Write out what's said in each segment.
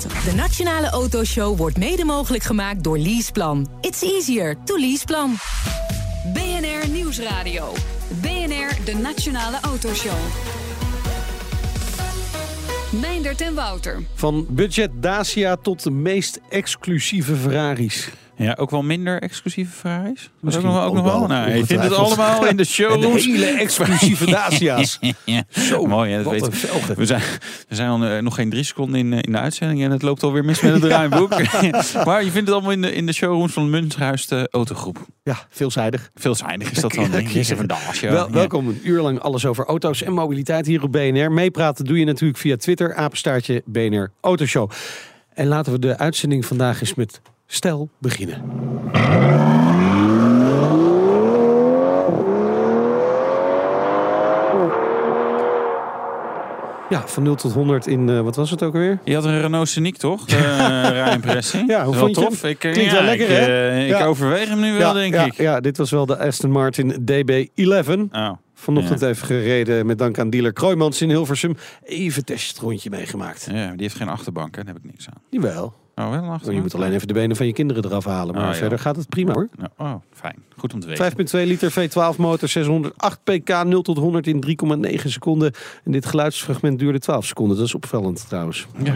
De Nationale Autoshow wordt mede mogelijk gemaakt door Leaseplan. It's easier to leaseplan. BNR Nieuwsradio. BNR, de Nationale Autoshow. Meindert en Wouter. Van budget Dacia tot de meest exclusieve Ferraris. Ja, ook wel minder exclusieve Ferraris? Misschien ook nog, ook nog wel. wel, Nou, je vindt het allemaal in de En de showrooms. hele exclusieve Dacia's. ja, Zo, mooi. hè, dat weet. We zijn, we zijn al, eh, nog geen drie seconden in, eh, in de uitzending en het loopt alweer mis met het draaiboek. maar je vindt het allemaal in de, in de showrooms van Münsterhuis de autogroep. Ja, veelzijdig. Veelzijdig is dat dan. Ja, denk. Van. Wel, Ja. welkom, een uur lang alles over auto's en mobiliteit hier op BNR. Meepraten doe je natuurlijk via Twitter, apenstaartje BNR Autoshow. En laten we de uitzending vandaag eens met stijl beginnen. Ja, van 0 tot 100 in, eh, wat was het ook alweer? Je had een Renault Scenic, toch? De rijimpressie. Ja, hoe vond je tof. Ik, eh, Klinkt ja, wel lekker, ik, hè? eh, Ja. Ik overweeg hem nu wel, ja, denk ik. ja, dit was wel de Aston Martin DB11. Oh. Vanochtend Ja. even gereden met dank aan dealer Kroijmans in Hilversum. Even testrondje meegemaakt. Ja, die heeft geen achterbank, hè? daar heb ik niks aan. Jawel. Oh, wel Maar achterbank? je moet alleen even de benen van je kinderen eraf halen. Maar Ah, verder gaat het prima hoor. Oh, fijn. Goed om te weten. 5,2 liter V12 motor, 608 pk, 0 tot 100 in 3,9 seconden. En dit geluidsfragment duurde 12 seconden. Dat is opvallend trouwens. Ja.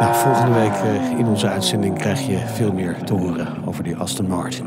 Nou, volgende week eh, in onze uitzending krijg je veel meer te horen over die Aston Martin.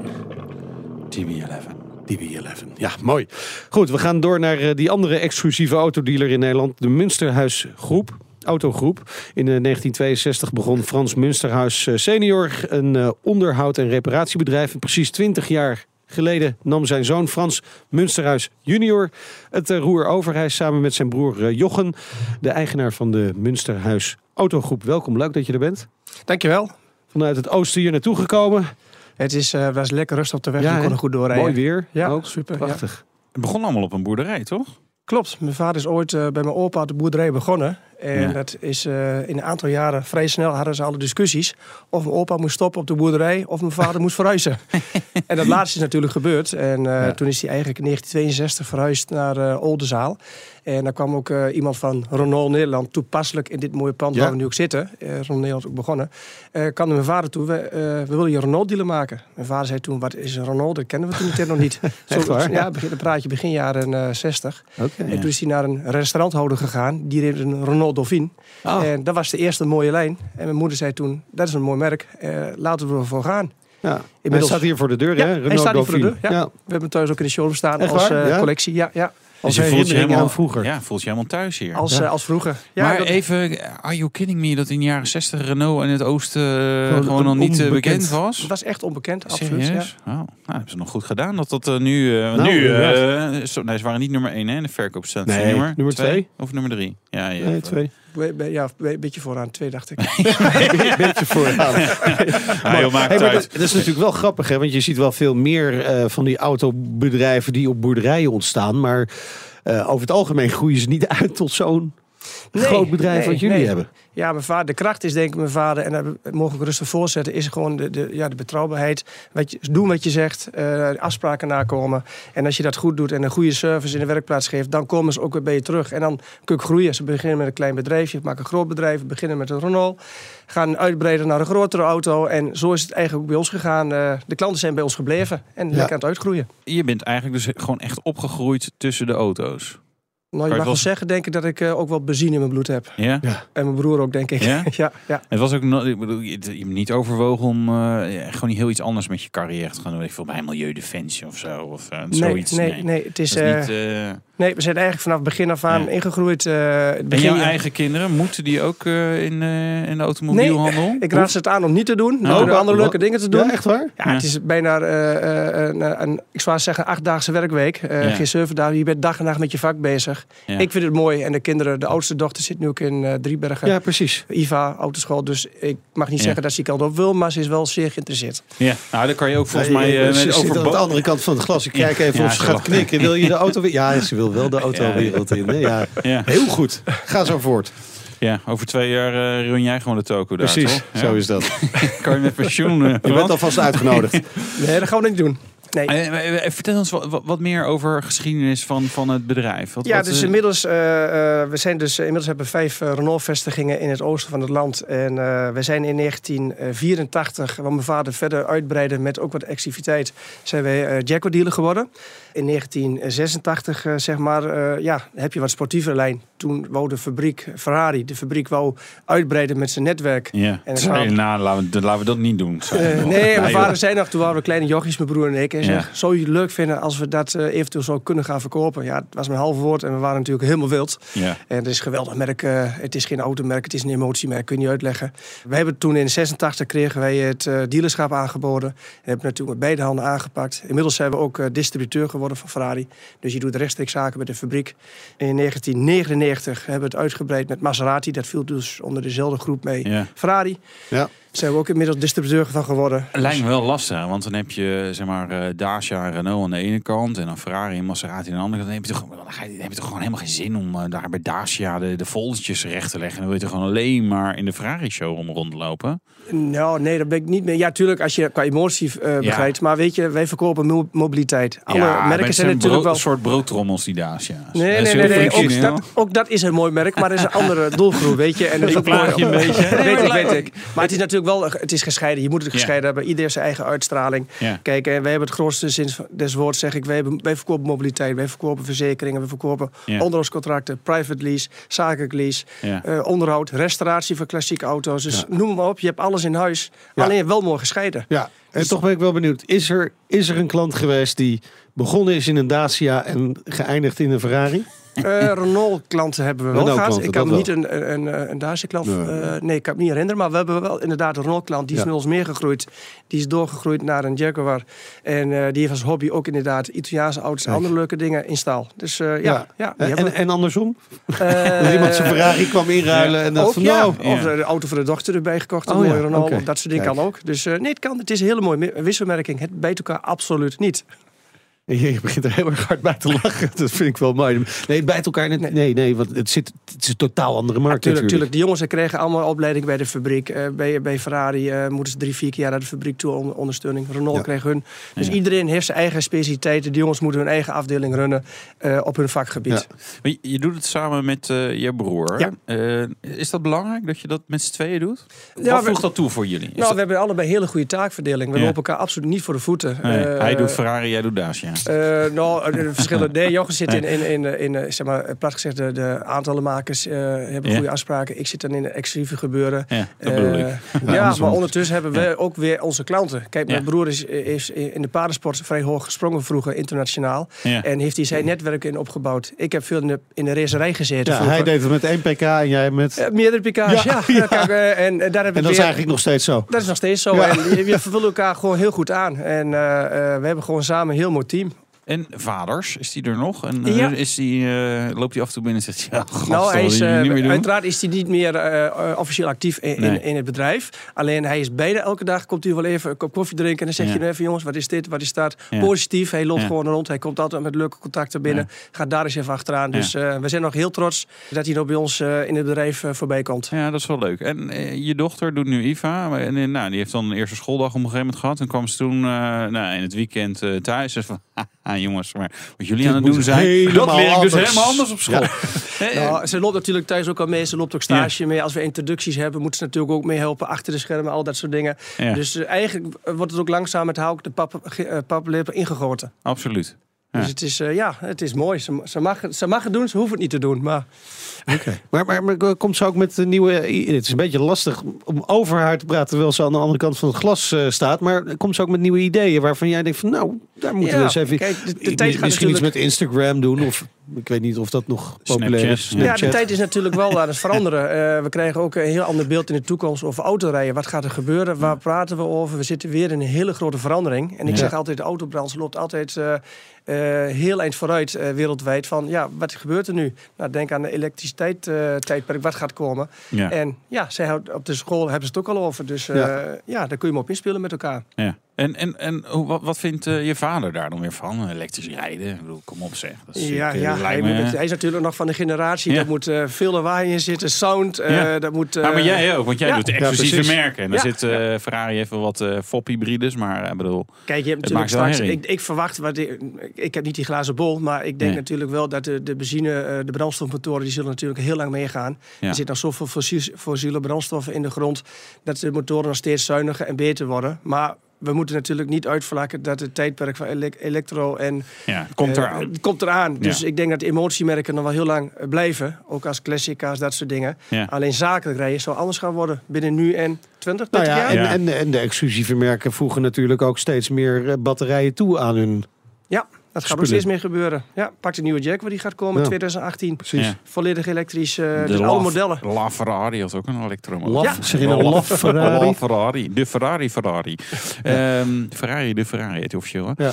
TB11. DB11. Ja, mooi. Goed, we gaan door naar eh, die andere exclusieve autodealer in Nederland. De Münsterhuis Groep. Autogroep. In eh, 1962 begon Frans Münsterhuis eh, senior een eh, onderhoud- en reparatiebedrijf. En precies 20 jaar geleden nam zijn zoon Frans Münsterhuis junior het eh, roer over. Hij samen met zijn broer eh, Jochen, de eigenaar van de Münsterhuis Autogroep. Welkom, leuk dat je er bent. Dankjewel. Vanuit het oosten hier naartoe gekomen. Het is, eh, was lekker rustig op de weg. Ja, we konden goed doorrijden. Mooi weer. Ja, ook. super, ja. Prachtig. Het begon allemaal op een boerderij, toch? Klopt. Mijn vader is ooit eh, bij mijn opa op de boerderij begonnen. En Ja. dat is eh, in een aantal jaren vrij snel hadden ze alle discussies. Of mijn opa moest stoppen op de boerderij of mijn vader moest verhuizen. en dat laatste is natuurlijk gebeurd. En eh, toen is hij eigenlijk in 1962 verhuisd naar eh Oldenzaal. En daar kwam ook eh, iemand van Renault Nederland toepasselijk in dit mooie pand Ja. waar we nu ook zitten. Eh Renault Nederland ook begonnen. Eh kwam naar mijn vader toe. We, we willen je Renault dealer maken. Mijn vader zei toen, wat is een Renault? Dat kennen we toen nog niet. Echt waar? Ja, begin, dan praat je begin jaren eh 60. Oké. En toen is hij naar een restauranthouder gegaan. Die reed een Renault Dauphine. Oh. En dat was de eerste mooie lijn. En mijn moeder zei toen, dat is een mooi merk. Laten we ervoor gaan. Ja. Hij Inmiddels- staat hier voor de deur, Ja, hè? hij Renault staat hier voor de Dauphine. deur, ja. ja. We hebben hem thuis ook in de showroom staan Echt als collectie. Ja, ja. Als Dus je voelt je helemaal aan vroeger. Ja, voelt je helemaal thuis hier. Als, Ja. eh, als vroeger. Ja, maar dat- even, are you kidding me dat in de jaren 60 Renault in het oosten eh, Gewoon gewoon nog niet eh, onbekend. bekend was? het was echt onbekend, absoluut. Ja. Oh, nou, hebben ze nog goed gedaan dat dat eh, nu... eh, Nou, nu eh, zo, nee, ze waren niet nummer 1 hè, in de verkoopstand. Nee, nummer, nummer twee. Of nummer 3. Ja, ja. Nee, twee. Be- ja, een beetje vooraan, twee dacht ik. Een beetje vooraan. Joh, maakt Hey, maar uit. dat, dat is natuurlijk wel grappig, hè? Want je ziet wel veel meer eh, van die autobedrijven die op boerderijen ontstaan. Maar eh, over het algemeen groeien ze niet uit tot zo'n Nee, groot bedrijf nee, wat jullie nee. hebben. Ja, mijn vader, de kracht is denk ik mijn vader, en dat mogen we rustig voorzetten, is gewoon de, de, ja, de betrouwbaarheid. Wat je, doen wat je zegt, eh, afspraken nakomen. En als je dat goed doet en een goede service in de werkplaats geeft, dan komen ze ook weer bij je terug. En dan kun je groeien. Ze beginnen met een klein bedrijfje, maken een groot bedrijf, beginnen met een Renault, gaan uitbreiden naar een grotere auto. En zo is het eigenlijk ook bij ons gegaan. Eh, de klanten zijn bij ons gebleven en lekker aan het uitgroeien. Je bent eigenlijk dus gewoon echt opgegroeid tussen de auto's. Nou, je mag wel zeggen, denk ik, dat ik eh, ook wel benzine in mijn bloed heb. Ja? En mijn broer ook, denk ik. Ja? ja, ja. Het was ook, ik bedoel, je, hebt niet overwogen om eh, ja, gewoon niet heel iets anders met je carrière te gaan doen. Ik veel bij Milieudefensie of zo. Of eh, Nee, zoiets. nee, nee, het is... Dat is niet, eh, Nee, we zijn eigenlijk vanaf begin af aan Ja. ingegroeid. eh, het En jouw eigen kinderen, moeten die ook eh, in, eh, in de automobielhandel? Ik raad ze het aan om niet te doen. Oh, Om wat- andere leuke dingen te doen. Ja, echt waar? Ja, Ja. het is bijna eh, eh, een, een, ik zou zeggen, achtdaagse werkweek. Eh, Ja. Geen zeven dagen. Je bent dag en nacht met je vak bezig. Ja. Ik vind het mooi. En de kinderen, de oudste dochter zit nu ook in eh, Driebergen. Ja, precies. IVA, autoschool. Dus ik mag niet Ja. zeggen dat ze die kant op wil, maar ze is wel zeer geïnteresseerd. Ja, nou, daar kan je ook volgens Ja, mij eh, ze over aan de andere kant van het glas. Ik Ja. kijk even Ja, of ze gaat knikken. Wil je de auto weer? Ja, ze wil wel de autowereld in. hè? Ja. Ja. Heel goed. Ga zo voort. ja, over twee jaar eh run jij gewoon de toko daar, Precies, toch? Ja. zo is dat. Kan je met pensioen? eh, Je bent alvast uitgenodigd. Nee, dat gaan we niet doen. Nee. Eh, eh, Vertel ons wat, wat meer over geschiedenis van, van het bedrijf. Wat, Ja, wat, dus eh, inmiddels, eh, eh, we zijn dus, inmiddels hebben we vijf eh, Renault-vestigingen in het oosten van het land. En eh, we zijn in 1984, waar mijn vader verder uitbreidde met ook wat activiteit, zijn wij eh Jacko-dealer geworden. In 1986, eh, zeg maar, eh, ja, heb je wat sportieve lijn. Toen wou de fabriek, Ferrari, de fabriek wou uitbreiden met zijn netwerk. Ja, En het nou, laten, we, laten we dat niet doen. Eh, nee, mijn vader zei nog, toen waren we kleine jochies, mijn broer en ik. En Ja. zeg, zou je het leuk vinden als we dat eh, eventueel zo kunnen gaan verkopen? Ja, het was mijn halve woord en we waren natuurlijk helemaal wild. Ja. En het is een geweldig merk. eh, het is geen automerk, het is een emotiemerk, kun je niet uitleggen. We hebben toen in 86 kregen wij het eh, dealerschap aangeboden. En hebben het natuurlijk met beide handen aangepakt. Inmiddels zijn we ook eh, distributeur geworden van Ferrari. Dus je doet rechtstreeks zaken met de fabriek. In 1999 hebben we het uitgebreid met Maserati. Dat viel dus onder dezelfde groep mee. Ja. Ferrari. Ja. Zijn we ook inmiddels distributeur van geworden. Het lijkt me wel lastig, want dan heb je zeg maar eh, Dacia en Renault aan de ene kant en dan Ferrari en Maserati aan de andere kant. Dan heb je toch, dan ga je- dan heb je toch gewoon helemaal geen zin om eh, daar bij Dacia de, de foldertjes recht te leggen. Dan wil je toch gewoon alleen maar in de Ferrari showroom rondlopen. Nou, nee, dat ben ik niet meer. Ja, tuurlijk, als je qua emotie eh begrijpt. Maar weet je, wij verkopen mo- mobiliteit. Alle ja, merken zijn natuurlijk wel... een soort broodtrommels die Dacia's. Nee, Dat is nee, nee, heel nee. Ook dat, ook dat is een mooi merk, maar er is een andere doelgroep, weet je. En dat is ook je een beetje. Dat weet ik, weet ik. Maar het is natuurlijk wel, het is gescheiden. Je moet het gescheiden hebben. Ieder zijn eigen uitstraling. Kijk, en wij hebben het grootste sinds des woords, zeg ik. Wij, hebben, wij verkopen mobiliteit, wij verkopen verzekeringen, we verkopen onderhoudscontracten, private lease, zakelijk lease, eh, onderhoud, restauratie van klassieke auto's. Dus noem maar op, je hebt alles in huis. Alleen wel mooi gescheiden. Ja, en toch ben ik wel benieuwd. Is er, is er een klant geweest die begonnen is in een Dacia en geëindigd in een Ferrari? Eh, Renault-klanten hebben we wel gehad. Ik kan niet een, een, een, een Dacia-klant... Nee, eh, nee. ik kan me niet herinneren. Maar we hebben wel inderdaad een Renault-klant. Die is Ja. met ons meegegroeid. Die is doorgegroeid naar een Jaguar. En eh, die heeft als hobby ook inderdaad Italiaanse auto's en andere leuke dingen in staal. Dus ja, ja. die En, andersom? Dat iemand zijn Ferrari kwam inruilen en dat ook, van ja. nou... Of Ja. de auto voor de dochter erbij gekocht. Een Oh, ja, mooie Renault. Dat soort dingen Kijk. kan ook. Dus nee, het kan. Het is een hele mooie wisselmerking. Het bijt elkaar absoluut niet. Je begint er heel erg hard bij te lachen. Dat vind ik wel mooi. Nee, het bijt elkaar net. Nee, nee, want het, zit, het is een totaal andere markt Tuurlijk, natuurlijk. tuurlijk. Die jongens kregen allemaal opleiding bij de fabriek. Eh, bij, bij Ferrari eh, moeten ze drie, vier keer naar de fabriek toe om ondersteuning. Renault Ja. kreeg hun. Dus Ja. iedereen heeft zijn eigen specialiteiten. Die jongens moeten hun eigen afdeling runnen eh, op hun vakgebied. Ja. Maar je- Je doet het samen met eh, je broer. Ja. Eh, is dat belangrijk dat je dat met z'n tweeën doet? Ja, Wat voegt dat toe voor jullie? Is Nou, dat- we hebben allebei hele goede taakverdeling. We Ja. lopen elkaar absoluut niet voor de voeten. Nee, Eh, hij doet Ferrari, jij doet Dacia. Eh, nou, eh, de verschillen. Nee, Jochen zit in, in, in, in, eh, zeg maar, plat gezegd, de, de aantallenmakers eh, hebben Ja. goede afspraken. Ik zit dan in de exclusieve gebeuren. Ja, dat bedoel ik. Ja, maar ondertussen hebben we ook weer onze klanten. Kijk, mijn broer is, is in de paardensport vrij hoog gesprongen vroeger, internationaal. Ja. En heeft hij zijn netwerk in opgebouwd. Ik heb veel in de, in de racerij gezeten Ja, vroeger. hij deed het met één pk en jij met... Meerdere pk's, ja. Ja, ja. kijk, en, eh, daar heb ik en dat is eigenlijk nog steeds zo. dat is nog steeds zo. Ja. En je, je vervult elkaar gewoon heel goed aan. En eh, eh, we hebben gewoon samen een heel mooi team. En vaders, is die er nog? En eh, Ja. is die, eh, loopt hij af en toe binnen en zegt... Ja, nou, hij is, eh, doen. uiteraard is hij niet meer eh, eh, officieel actief in, Nee. in, in het bedrijf. Alleen hij is bijna elke dag, komt hij wel even een kop koffie drinken. En dan zeg Ja. je nu even, jongens, wat is dit, wat is dat? Ja. Positief, hij loopt gewoon rond. Hij komt altijd met leuke contacten binnen. Gaat daar eens even achteraan. Dus eh, we zijn nog heel trots dat hij nog bij ons eh, in het bedrijf eh, voorbij komt. Ja, dat is wel leuk. En eh, je dochter doet nu IVA. En, eh, nou, die heeft dan een eerste schooldag op een gegeven moment gehad. En kwam ze toen eh, nou, in het weekend eh, thuis. En van, jongens, maar wat jullie aan het doen zijn, dat leer ik dus anders. helemaal anders op school. Nou, ze loopt natuurlijk thuis ook al mee. Ze loopt ook stage mee. Als we introducties hebben, moet ze natuurlijk ook meehelpen achter de schermen, al dat soort dingen. ja, Dus eh, eigenlijk wordt het ook langzaam met hout de pap, paplepel ingegoten. absoluut. Ja. Dus het is, eh, ja, het is mooi. Ze, ze, mag, het- ze mag het doen, ze hoeft het niet te doen. Maar Maar, maar, maar komt ze ook met de nieuwe... Het is een beetje lastig om over haar te praten... terwijl ze aan de andere kant van het glas staat. Maar komt ze ook met nieuwe ideeën waarvan jij denkt van... nou, Daar moeten Ja, we eens even... kijk, de- tijd gaat misschien iets met Instagram doen. Of ik weet niet of dat nog populair Snapchat, is. ja. Ja, de tijd is natuurlijk wel aan het veranderen. Eh, we krijgen ook een heel ander beeld in de toekomst over autorijden. Wat gaat er gebeuren? Waar praten we over? We zitten weer in een hele grote verandering. En ik Ja. zeg altijd, de autobranche loopt altijd eh, eh, heel eind vooruit wereldwijd. Van ja, wat gebeurt er nu? Nou, denk aan de elektriciteit eh, tijdperk, wat gaat komen? Ja. En ja, zij houdt- op de school hebben ze het ook al over. Dus eh, Ja. ja. daar kun je hem op inspelen met elkaar. Ja. En, en, en wat, wat vindt eh, je vader daar dan weer van? Elektrisch rijden? Ik bedoel, kom op zeg. Dat is, Ja, ik, eh, ja hij, lijkt me- moet- hij is natuurlijk nog van de generatie. Ja. Daar moet eh, veel lawaai in zitten, sound. dat moet, maar jij ook, want jij doet exclusieve merken. En dan Ja. zit Ferrari even wat fop-hybrides, maar ik bedoel... Kijk, je hebt natuurlijk straks. Ik, ik verwacht, wat ik, ik heb niet die glazen bol, maar ik denk Nee. natuurlijk wel dat de, de benzine, de brandstofmotoren, die zullen natuurlijk heel lang meegaan. Er zit nog zoveel fossiel- fossiele brandstoffen in de grond dat de motoren nog steeds zuiniger en beter worden. Maar we moeten natuurlijk niet uitvlakken dat het tijdperk van ele- elektro en Ja, komt eh, eraan. het komt eraan. Dus Ja. ik denk dat de emotiemerken nog wel heel lang eh, blijven, ook als classica's, dat soort dingen. Ja. Alleen zakelijk rijden zou anders gaan worden binnen nu en 20, Nou 30 ja, jaar. en, Ja. en, en de exclusieve merken voegen natuurlijk ook steeds meer eh, batterijen toe aan hun. Ja, gaat Spullen. ook steeds meer gebeuren. Ja, pak de nieuwe Jaguar die gaat komen Ja. in 2018. Precies. Ja. Volledig elektrisch, eh, De dus alle modellen. La Ferrari had ook een elektromotor. Laf, Ja. zeg je nou Ferrari? La Ferrari. De Ferrari Ferrari. Ehm, Ferrari, de Ferrari heet die officieel. hè? Ja.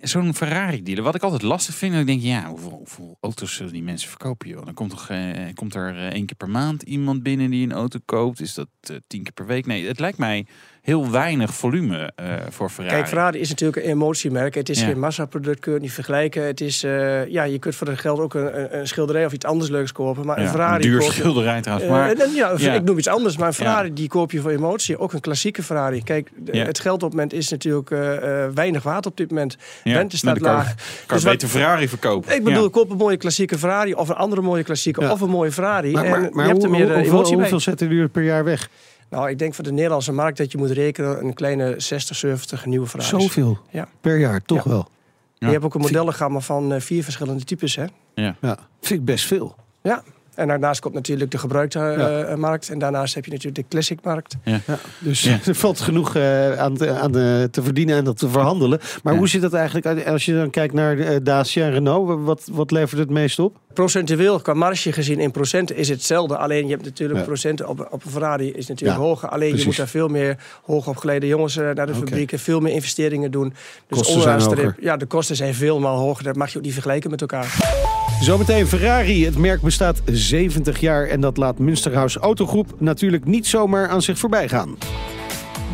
Zo'n Ferrari-dealer. Wat ik altijd lastig vind, dan denk ik, ja, hoeveel, hoeveel auto's zullen die mensen verkopen, joh? Dan komt, toch, eh, komt er eh, één keer per maand iemand binnen die een auto koopt. Is dat eh, tien keer per week? Nee, het lijkt mij heel weinig volume eh, voor Ferrari. Kijk, Ferrari is natuurlijk een emotiemerk. Het is Ja. geen massaproduct, kun je het niet vergelijken. Het is, eh, ja, je kunt voor dat geld ook een, een- schilderij of iets anders leuks kopen. Maar Ja, een Ferrari een duur koop je- schilderij trouwens. Eh, Maar, ja, ja. ik noem iets anders, maar een Ferrari die koop je voor emotie. Ook een klassieke Ferrari. Kijk, het geld op het moment is natuurlijk eh, eh, weinig waard op dit moment. ja, Rente staat kan- laag. Kan Dus je wat- beter Ferrari verkopen. Ik bedoel, Ja. koop een mooie klassieke Ferrari of een andere mooie klassieke Ja. of een mooie Ferrari. Maar, en maar, je hebt er hoe- meer hoeveel, zetten jullie er per jaar weg? Nou, ik denk voor de Nederlandse markt dat je moet rekenen een kleine 60, 70 nieuwe Ferraris. Zoveel Ja. per jaar, toch Ja. wel? Ja. Je hebt ook een modellengamma van eh, vier verschillende types. Hè? Ja, vind ik best veel. Ja. En daarnaast komt natuurlijk de gebruikte eh, Ja. eh, markt. En daarnaast heb je natuurlijk de classic markt. Ja, dus Ja. er valt genoeg eh, aan, te, aan eh, te verdienen en dat te verhandelen. Maar Ja. hoe zit dat eigenlijk uit- als je dan kijkt naar Dacia en Renault? Wat, wat levert het meest op? Procentueel, qua marge gezien in procenten, is hetzelfde. Alleen je hebt natuurlijk Ja. procenten op, op een Ferrari is natuurlijk Ja, hoger. Alleen precies. je moet daar veel meer hoogopgeleide jongens naar de fabrieken. Veel meer investeringen doen. Dus Kosten zijn hoger. Ja, de kosten zijn veel maal hoger. Dat mag je ook niet vergelijken met elkaar. Zometeen Ferrari. Het merk bestaat 70 jaar en dat laat Münsterhaus Autogroep natuurlijk niet zomaar aan zich voorbij gaan.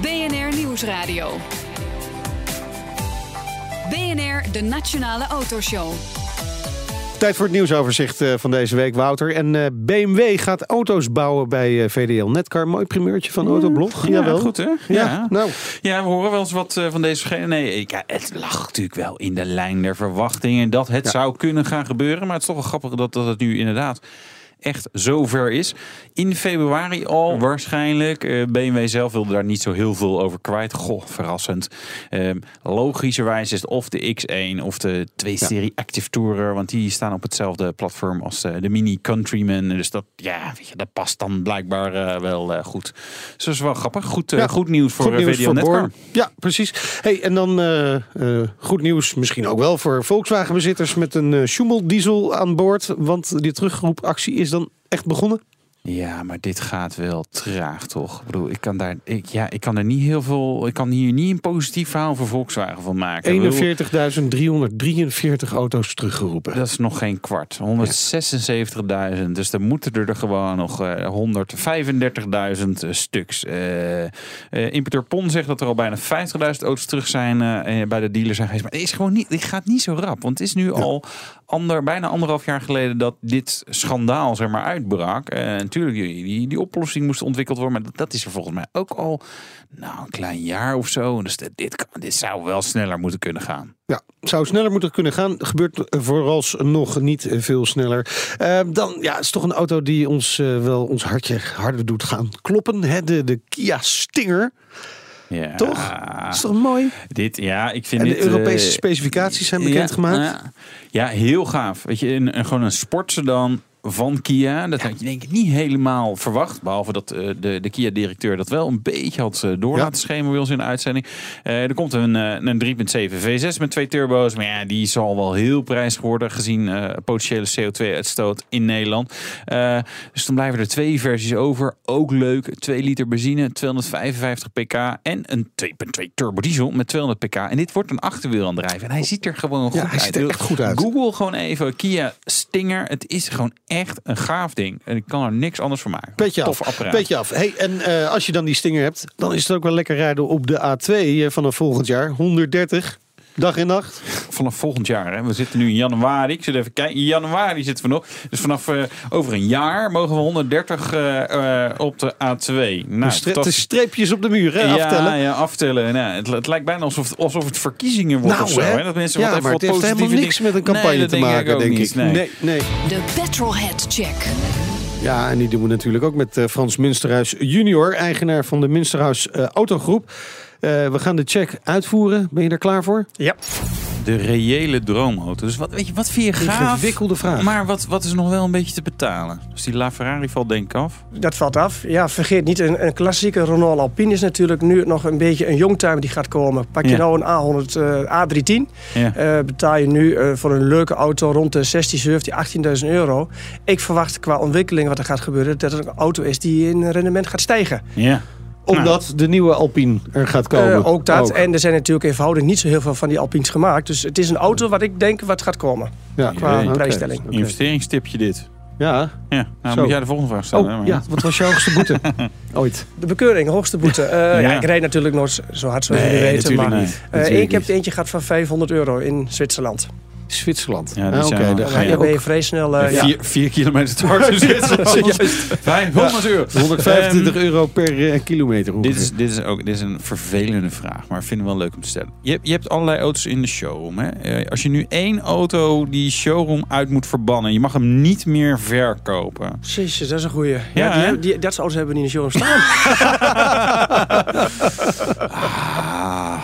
BNR Nieuwsradio. BNR, de Nationale Autoshow. Tijd voor het nieuwsoverzicht eh, van deze week, Wouter. En eh, BMW gaat auto's bouwen bij eh, VDL Netcar. Mooi primeurtje van Autoblog. Ja, Jawel. goed hè? Ja, ja. nou, Ja, we horen wel eens wat van deze. Nee, ik, ja, het lag natuurlijk wel in de lijn der verwachtingen dat het Ja. zou kunnen gaan gebeuren. Maar het is toch wel grappig dat, dat het nu inderdaad echt zover is. In februari al waarschijnlijk. Eh, BMW zelf wilde daar niet zo heel veel over kwijt. Goh, verrassend. Ehm, logischerwijs is het of de X1 of de 2-serie Active Tourer. Want die staan op hetzelfde platform als de, de Mini Countryman. Dus dat, ja, weet je, dat past dan blijkbaar eh, wel eh, goed. Dus dat is wel grappig. Goed, eh, Ja, goed nieuws voor goed eh, nieuws voor. Ja, precies. Hey, en dan eh, eh, goed nieuws misschien ook wel voor Volkswagen-bezitters met een eh Schumel diesel aan boord. Want die terugroepactie is dan echt begonnen. Ja, maar dit gaat wel traag, toch? Ik bedoel, ik kan daar, ik, ja, ik kan er niet heel veel, ik kan hier niet een positief verhaal voor Volkswagen van maken. Ik bedoel, 41.343 auto's teruggeroepen. Dat is nog geen kwart. 176.000. Dus dan moeten er, er gewoon nog eh 135.000 stuks. Eh eh, importeur Pon zegt dat er al bijna 50.000 auto's terug zijn bij de dealer zijn geweest. Maar het is gewoon niet, dit gaat niet zo rap. Want het is nu al ander, bijna anderhalf jaar geleden dat dit schandaal zeg maar uitbrak. En natuurlijk, die, die, oplossing moest ontwikkeld worden. Maar dat, is er volgens mij ook al nou, een klein jaar of zo. Dus dit, dit, dit zou wel sneller moeten kunnen gaan. Ja, zou sneller moeten kunnen gaan. Gebeurt vooralsnog niet veel sneller. Eh, dan, ja, het is toch een auto die ons eh, wel ons hartje harder doet gaan kloppen. Hè? De, de Kia Stinger, Ja. toch? Dat is toch mooi? Dit, ja, ik vind En de dit, Europese eh, specificaties zijn bekendgemaakt. Ja, ja, heel gaaf. Weet je, een, een, gewoon een sportsedan van Kia. Dat had je denk ik niet helemaal verwacht. Behalve dat eh, de, de Kia-directeur dat wel een beetje had eh, door Ja. laten schemeren bij ons in de uitzending. Eh, er komt een, een 3.7 V6 met twee turbo's. Maar ja, die zal wel heel prijzig worden gezien potentiële CO2-uitstoot in Nederland. Dus dan blijven er twee versies over. Ook leuk. 2 liter benzine, 255 pk en een 2.2 turbo diesel met 200 pk. En dit wordt een achterwielaandrijf. En hij ziet er gewoon goed Ja, hij uit. ziet er echt goed uit. Google gewoon even Kia Stinger. Het is gewoon echt een gaaf ding. En ik kan er niks anders van maken. Petje Tof af. apparaat. Petje af. Hey, en eh, als je dan die stinger hebt, dan is het ook wel lekker rijden op de A2 eh, vanaf volgend jaar. 130, dag en nacht. Vanaf volgend jaar. Hè. We zitten nu in januari. Ik zit even kijken. In januari zitten we nog. Dus vanaf eh, over een jaar mogen we 130 eh, eh, op de A2. Nou, de, stre- de fantastisch. streepjes op de muur, hè? Ja, aftellen. ja, aftellen. Nou, het, het lijkt bijna alsof, alsof het verkiezingen wordt Nou, of zo. hè? Hè? Dat mensen ja, wat even maar het heeft helemaal niks met een campagne Nee, te denk maken, denk niet. ik. Nee. nee, nee. De Petrolhead Check. Ja, en die doen we natuurlijk ook met Frans Munsterhuis junior, eigenaar van de Munsterhuis Autogroep. Eh, we gaan de check uitvoeren. Ben je er klaar voor? Ja. De reële droomauto. Dus wat, weet je, wat vind je gaaf? Ingewikkelde vraag. Maar wat, wat is nog wel een beetje te betalen? Dus die LaFerrari valt denk ik af. Dat valt af. Ja, vergeet niet, een, een klassieke Renault Alpine is natuurlijk nu nog een beetje een youngtimer die gaat komen. Pak je Ja. nou een A100, eh, A310, Ja. eh, betaal je nu eh, voor een leuke auto rond de 16, 17, 18.000 euro. Ik verwacht qua ontwikkeling wat er gaat gebeuren, dat het een auto is die in rendement gaat stijgen. ja. Omdat de nieuwe Alpine er gaat komen. Eh, ook dat. Ook. En er zijn natuurlijk eenvoudig niet zo heel veel van die Alpines gemaakt. Dus het is een auto wat ik denk wat gaat komen. ja, qua prijsstelling. oké. Investeringstipje dit. Ja. Ja, nou Zo. moet jij de volgende vraag stellen. hè, Oh, maar- ja. Wat was jouw hoogste boete? Ooit. De bekeuring, hoogste boete. Eh, ja. Ja. ik rijd natuurlijk nooit zo hard zoals Nee, jullie weten. natuurlijk Maar niet. eh, ik heb niet. er eentje gehad van 500 euro in Zwitserland. Zwitserland. Ja, Ah, oké, Ja, ga je Dan ben je ook vrij snel... eh, ja. Vier, vier kilometer te hard in Zwitserland. Juist. 500 euro. 125 Ehm, euro per eh, kilometer. Dit is, dit, is ook, dit is een vervelende vraag, maar ik vind het wel leuk om te stellen. Je, hebt- je hebt allerlei auto's in de showroom. Hè? Eh, Als je nu één auto die showroom uit moet verbannen, je mag hem niet meer verkopen. Jezus, dat is een goeie. Ja, Ja, die, die, dat soort auto's hebben we niet in de showroom staan. Ah,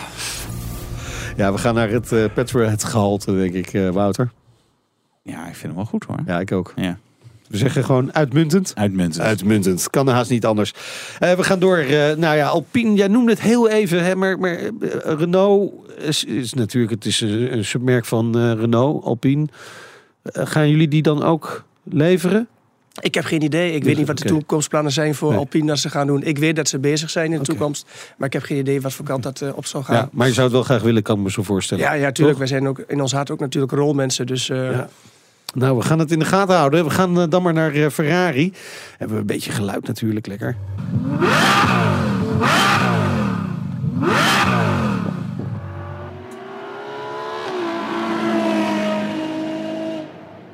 Ja, we gaan naar het uh, petrolhead gehalte, denk ik, eh, Wouter. ja, ik vind hem wel goed hoor. Ja, ik ook. Ja. We zeggen gewoon uitmuntend. Uitmuntend. Uitmuntend. Kan haast niet anders. Eh, we gaan door. eh, nou ja, Alpine, jij noemde het heel even. Hè, maar maar eh, Renault is, is natuurlijk het is een, een submerk van eh, Renault, Alpine. Eh, gaan jullie die dan ook leveren? Ik heb geen idee. Ik Dus, weet niet wat de toekomstplannen zijn voor Nee. Alpine dat ze gaan doen. Ik weet dat ze bezig zijn in de toekomst. Maar ik heb geen idee wat voor kant dat eh, op Ja. gaan. maar je zou het wel graag willen, kan ik me zo voorstellen. Ja, ja, tuurlijk. Toch? Wij zijn ook in ons hart ook natuurlijk rolmensen. Dus eh, Ja. Nou, we gaan het in de gaten houden. We gaan eh, dan maar naar Ferrari. Hebben we een beetje geluid natuurlijk, lekker.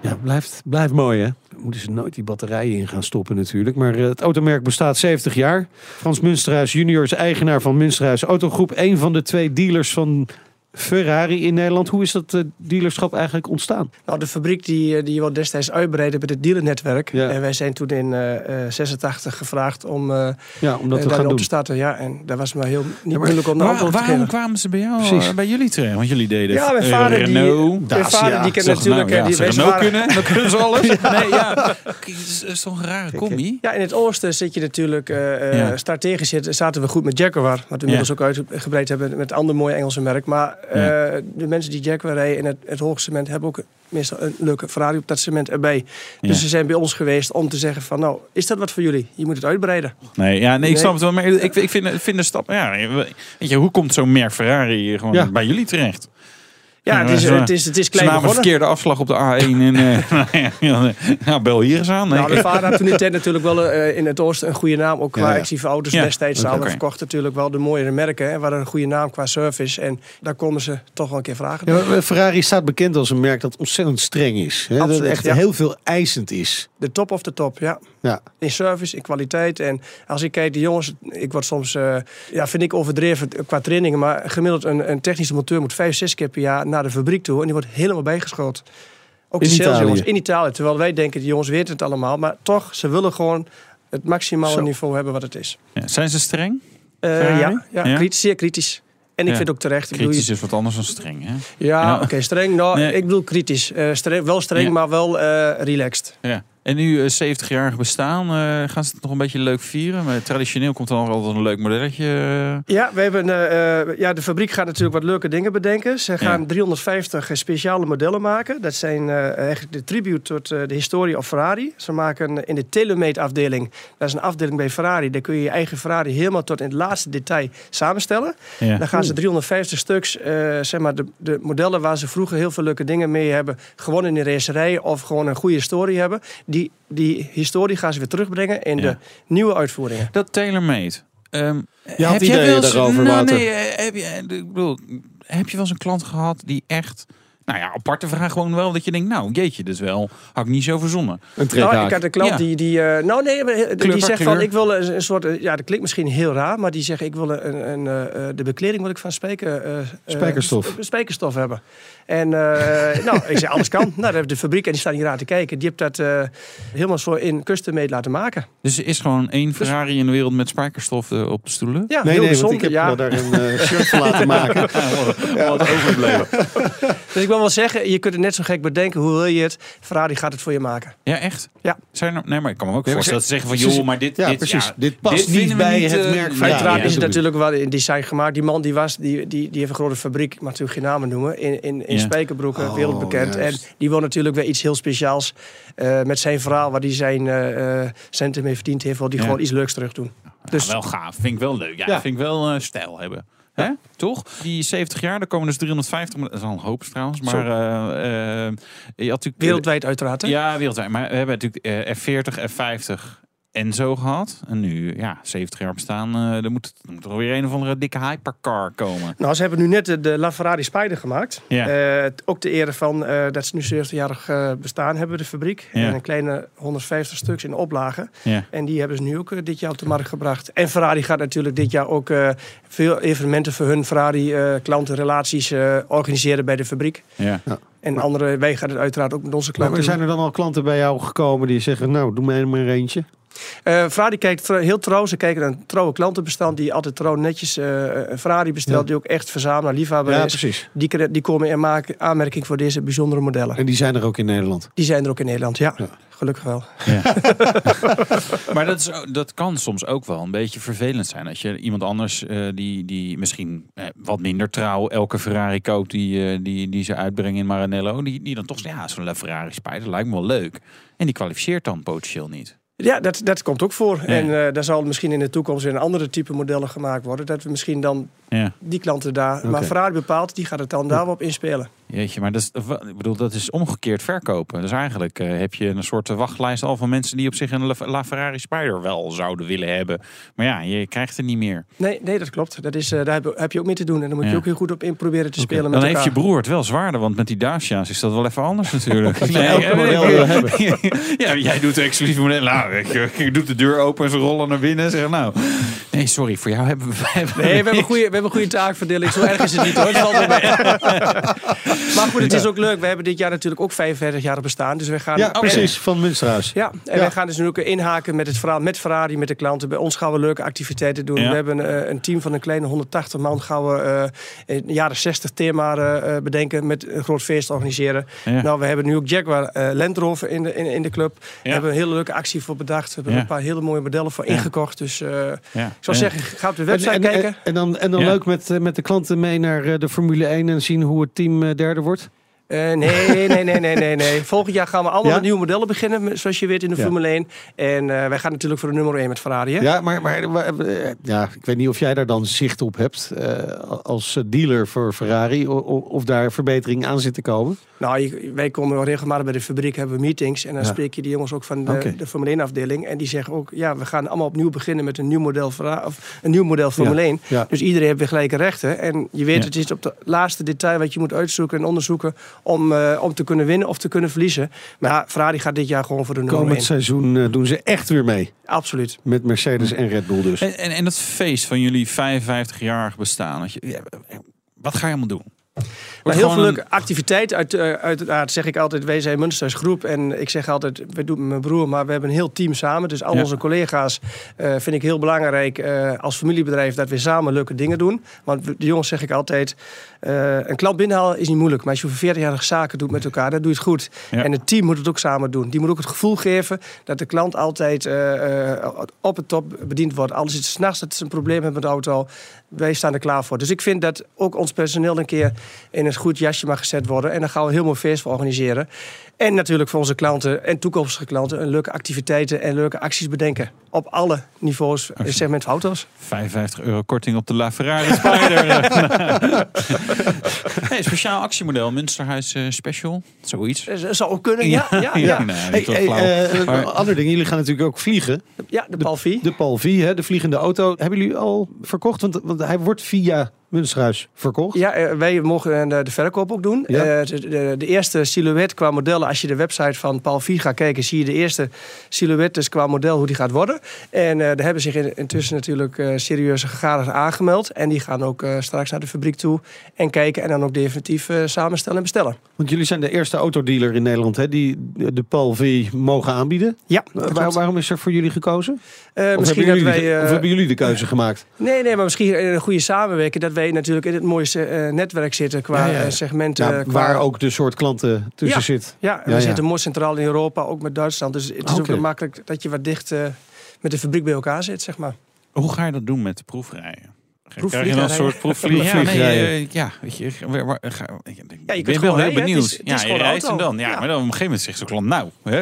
Ja, blijft, blijft mooi hè. Moeten ze nooit die batterijen in gaan stoppen natuurlijk. Maar eh, het automerk bestaat 70 jaar. Frans Munsterhuis junior is eigenaar van Munsterhuis Autogroep. Een van de twee dealers van Ferrari in Nederland. Hoe is dat eh, dealerschap eigenlijk ontstaan? Nou, de fabriek die, eh, die wil destijds uitbreiden met het dealernetwerk. Ja. En wij zijn toen in eh, eh, 86 gevraagd om eh Ja, om dat te gaan op doen. te starten. Ja, en dat was maar heel niet maar moeilijk om de Waar- antwoord te waarom kwamen ze bij jou, Precies. bij jullie terecht? Want jullie deden Ja, mijn vader, die, Renault. Dacia. vader die kent Zeg, natuurlijk... nou, die, Renault waren- kunnen, dan kunnen ze alles. Nee, ja. Het is, toch een rare combi? Ja, in het oosten zit je natuurlijk eh, eh, Ja. strategisch zit, zaten we goed met Jaguar. Wat we inmiddels ook uitgebreid hebben met andere mooie Engelse merk. Maar eh, de mensen die Jaguar rijden in het, het hoge cement hebben ook meestal een leuke Ferrari op dat cement erbij. Ja. Dus ze zijn bij ons geweest om te zeggen van nou, is dat wat voor jullie? Je moet het uitbreiden. Nee, ja, nee, ik snap het wel. Maar ik, ik vind, vind de stap... Ja, weet je, hoe komt zo'n merk Ferrari gewoon Ja. bij jullie terecht? Ja, het, is, het, is, het is Ze klein namen een begonnen. verkeerde afslag op de A1 en eh, ja, ja, bel hier eens aan. Nee. Nou, mijn vader had toen in de tijd natuurlijk wel eh, in het oosten een goede naam. Ook qua Ja, ja. actieve auto's Ja, destijds. oké. Samen verkocht natuurlijk wel de mooiere merken. Hè, waar een goede naam qua service. En daar komen ze toch wel een keer vragen. Ja, maar Ferrari staat bekend als een merk dat ontzettend streng is. Hè? Dat echt ja. heel veel eisend is. De top of de top, ja. Ja. In service, in kwaliteit. En als ik kijk, de jongens, ik word soms, eh, ja, vind ik overdreven qua trainingen. Maar gemiddeld een, een technische monteur moet vijf, zes keer per jaar naar de fabriek toe. En die wordt helemaal bijgeschoten. Ook In de Italië. salesjongens in Italië. Terwijl wij denken, die jongens weten het allemaal. Maar toch, ze willen gewoon het maximale Zo. niveau hebben wat het is. Ja, zijn ze streng? Eh, ja, ja, Ja? kritisch, zeer kritisch. En ik Ja. vind ook terecht. Ik bedoel, Kritisch is wat anders dan streng, hè? Ja, Ja. oké, streng. Nou, Nee. ik bedoel kritisch. Eh, streng, wel streng, Ja. maar wel eh, relaxed. Ja. En nu eh, 70-jarig bestaan, eh, gaan ze het nog een beetje leuk vieren? Maar traditioneel komt er nog altijd een leuk modelletje. eh. Ja, we hebben, eh, eh, ja, de fabriek gaat natuurlijk wat leuke dingen bedenken. Ze gaan Ja. 350 speciale modellen maken. Dat zijn eh, eigenlijk de tribute tot eh, de historie of Ferrari. Ze maken in de Telemate afdeling, dat is een afdeling bij Ferrari, daar kun je je eigen Ferrari helemaal tot in het laatste detail samenstellen. Ja. Dan gaan ze 350 stuks, eh, zeg maar, de, de modellen waar ze vroeger heel veel leuke dingen mee hebben gewonnen in de racerij of gewoon een goede historie hebben. Die, die historie gaan ze weer terugbrengen in Ja. de nieuwe uitvoeringen. Dat TaylorMade. Ehm Je had heb jij ideeën wel eens- daarover, nou, nee, eh, heb, je, ik bedoel, heb je wel eens een klant gehad die echt... Nou ja, aparte vraag gewoon wel dat je denkt, nou jeetje, dus wel, had ik niet zo verzonnen. Een Nou, ik had een klant Ja. die, die eh, nou nee, die zegt van ik wil een, een soort, eh, ja dat klinkt misschien heel raar, maar die zegt ik wil een, een, eh, de bekleding wil ik van spijker, eh, eh, Spijkerstof. sp- spijkerstof hebben. En eh, nou, ik zei alles kan. Nou, dat de fabriek en die staan hier aan te kijken. Die heeft dat eh, helemaal zo in custom made laten maken. Dus er is gewoon één Ferrari in de wereld met spijkerstof op de stoelen? Ja, Nee, heel nee, bijzonder. ik heb ja. daar een shirt laten maken. Wat overbleven. Dus ik wel zeggen, je kunt het net zo gek bedenken. Hoe wil je het? Ferrari gaat het voor je maken. Ja, echt? Ja. Zijn er, nee, maar ik kan me ook maar voorstellen dat ze zeggen van, joh, maar dit... Ja, dit, precies. ja, dit past dit niet vinden we bij niet, het eh, merk van Uiteraard ja, is het natuurlijk wel in design gemaakt. Die man die was, die, die, die heeft een grote fabriek, ik mag natuurlijk geen namen noemen, in, in, in Ja. spijkerbroeken, Oh, wereldbekend. juist. En die wil natuurlijk weer iets heel speciaals eh, met zijn verhaal, waar hij zijn eh, eh, centen mee verdiend heeft, wil die Ja. gewoon iets leuks terug doen. Dus, wel gaaf. Vind ik wel leuk. Ja, Ja. vind ik wel eh, stijl hebben. Hè? Toch? Die 70 jaar, daar komen dus 350. Dat is al een hoop trouwens. Maar eh, eh, je had natuurlijk... Wereldwijd uiteraard. Hè? Ja, wereldwijd. Maar we hebben natuurlijk eh, F40, F50 en zo gehad. En nu, ja, 70 jaar bestaan. eh er moet, er moet er weer een of andere dikke hypercar komen. Nou, ze hebben nu net de, de LaFerrari Spider gemaakt. Ja. Eh, ook de ere van eh, dat ze nu 70-jarig eh, bestaan hebben, de fabriek. Ja. En een kleine 150 stuks in oplage. Ja. En die hebben ze nu ook dit jaar op de markt gebracht. En Ferrari gaat natuurlijk dit jaar ook eh, veel evenementen voor hun Ferrari-klantenrelaties eh, organiseren bij de fabriek. Ja. En andere, wij gaan het uiteraard ook met onze klanten maar doen. zijn er dan al klanten bij jou gekomen die zeggen, nou, doe mij maar een eentje? Eh, Ferrari kijkt tr- heel trouw. Ze kijken naar een trouwe klantenbestand die altijd trouw netjes eh, een Ferrari bestelt. Ja. Die ook echt verzamelaar, liefhebber Ja, is. precies. Die, die komen in maak- aanmerking voor deze bijzondere modellen. En die zijn er ook in Nederland. Die zijn er ook in Nederland, ja. Ja. Gelukkig wel. Maar dat, is, dat kan soms ook wel een beetje vervelend zijn. Als je iemand anders eh, die, die misschien eh, wat minder trouw elke Ferrari koopt die, eh, die, die ze uitbrengen in Maranello. Die, die dan toch zegt, ja, zo'n Ferrari Spider lijkt me wel leuk. En die kwalificeert dan potentieel niet. Ja, dat, dat komt ook voor. Ja. En eh daar zal misschien in de toekomst weer een andere type modellen gemaakt worden. Dat we misschien dan Ja. die klanten daar... Maar Ferrari bepaalt, die gaat het dan daarop inspelen. Jeetje, maar dat is, ik bedoel, dat is omgekeerd verkopen. Dus eigenlijk eh, heb je een soort wachtlijst al van mensen die op zich een La- LaFerrari Spider wel zouden willen hebben. Maar ja, je krijgt er niet meer. Nee, nee dat klopt. Dat is, eh, daar heb, heb je ook mee te doen. En dan moet Ja. je ook heel goed op in proberen te spelen met Dan elkaar. heeft je broer het wel zwaarder, want met die Dacia's is dat wel even anders natuurlijk. hebben. ja, jij doet de exclusieve model. Nou, ik, ik doe de deur open en ze rollen naar binnen en zeggen nou... Nee, sorry, voor jou hebben we... hebben Nee, we hebben, een goede, we hebben een goede taakverdeling. Zo erg is het niet hoor. Het maar goed, het is ook leuk. We hebben dit jaar natuurlijk ook 45 jaar bestaan. Dus we gaan... Ja, Oké. precies, van Münsterhuis. Ja, en Ja. wij gaan dus nu ook inhaken met het verhaal met Ferrari, met de klanten. Bij ons gaan we leuke activiteiten doen. Ja. We hebben eh, een team van een kleine 180 man. Gaan we eh, in de jaren 60 thema eh, eh, bedenken met een groot feest organiseren. Ja. Nou, we hebben nu ook Jaguar eh Land Rover in de, in, in de club. Daar Ja. hebben we een hele leuke actie voor bedacht. We hebben Ja. er een paar hele mooie modellen voor Ja. ingekocht. Dus eh, Ja. Ik zou zeggen, ga op de website en, en, kijken. en, en dan, en dan Ja. leuk met, eh, met de klanten mee naar eh, de Formule 1 en zien hoe het team eh, derde wordt. Eh, nee, nee, nee, nee, nee, nee. Volgend jaar gaan we allemaal met nieuwe modellen beginnen, zoals je weet in de. Formule 1. En eh, wij gaan natuurlijk voor de nummer 1 met Ferrari. Hè? Ja, maar, maar eh, ja, ik weet niet of jij daar dan zicht op hebt als dealer voor Ferrari. o- o- Of daar verbetering aan zit te komen. Nou, wij komen wel regelmatig bij de fabriek, hebben we meetings. En dan Ja. spreek je die jongens ook van de, de Formule 1 afdeling. En die zeggen ook, ja, we gaan allemaal opnieuw beginnen met een nieuw model, Ferrari- of een nieuw model Formule 1. Ja. Dus iedereen heeft weer gelijke rechten. En je weet, het is op de laatste detail wat je moet uitzoeken en onderzoeken om, eh, om te kunnen winnen of te kunnen verliezen. Maar ja, Ferrari gaat dit jaar gewoon voor de nummer Komend 1. seizoen eh, doen ze echt weer mee. Absoluut. Met Mercedes en Red Bull dus. En, en, en dat feest van jullie 55-jarig bestaan. Wat ga je allemaal doen? Maar heel veel leuke activiteit. Uit, eh, uiteraard zeg ik altijd, wij zijn Munsters groep. En ik zeg altijd, we doen mijn broer, maar we hebben een heel team samen. Dus al Ja. onze collega's eh, vind ik heel belangrijk eh, als familiebedrijf dat we samen leuke dingen doen. Want de jongens zeg ik altijd, eh, een klant binnenhalen is niet moeilijk. Maar als je over 40 zaken doet met elkaar, dan doe je het goed. Ja. En het team moet het ook samen doen. Die moet ook het gevoel geven dat de klant altijd eh, eh, op het top bediend wordt. Alles is s'nachts dat ze een probleem hebben met de auto. Wij staan er klaar voor. Dus ik vind dat ook ons personeel een keer in een goed jasje mag gezet worden. En dan gaan we een heel mooi feest voor organiseren. En natuurlijk voor onze klanten en toekomstige klanten een leuke activiteiten en leuke acties bedenken. Op alle niveaus in het segment van auto's. 55 euro korting op de LaFerrari Spider. hey, speciaal actiemodel, Münsterhuis eh, Special. Zoiets. Dat zou ook kunnen, ja. Ja, ja, ja. nee, Hey, niet zo hey, flauw. eh, een Maar- ander ding, jullie gaan natuurlijk ook vliegen. de Palvie. De Palvie, hè, de vliegende auto. Hebben jullie al verkocht? Want, want hij wordt via Münsterhuis verkocht. Ja, eh, wij mogen eh, de verkoop ook doen. Ja. Eh, de, de, de eerste silhouet qua modellen, als je de website van Paul Vie gaat kijken, zie je de eerste silhouettes qua model hoe die gaat worden. En eh daar hebben zich in- intussen natuurlijk serieuze gegadigden aangemeld. En die gaan ook straks naar de fabriek toe en kijken en dan ook definitief samenstellen en bestellen. Want jullie zijn de eerste autodealer in Nederland hè, die de Palvie mogen aanbieden. Ja, Waar- waarom is er voor jullie gekozen? Of, misschien hebben dat jullie, wij. de- eh, of hebben jullie de keuze gemaakt? Nee, nee, maar misschien een goede samenwerking. Dat wij natuurlijk in het mooiste eh, netwerk zitten qua Ja, ja. eh, segmenten. Ja, qua... waar ook de soort klanten tussen Ja. zit. Ja, we Ja, ja. zitten mooi centraal in Europa, ook met Duitsland. Dus het is Oké. ook makkelijk dat je wat dicht eh, met de fabriek bij elkaar zit, zeg maar. Hoe ga je dat doen met de proefrijden? Krijg je Proefvliegrijden? dan een soort proefvliegen? Ja, nee, eh, ja, weet je, waar, waar, ga, ik, ik kunt ben wel heel benieuwd. Het is- het is ja, je reist en dan. Ja, Ja. maar dan op een gegeven moment zegt zo'n klant, nou, hè,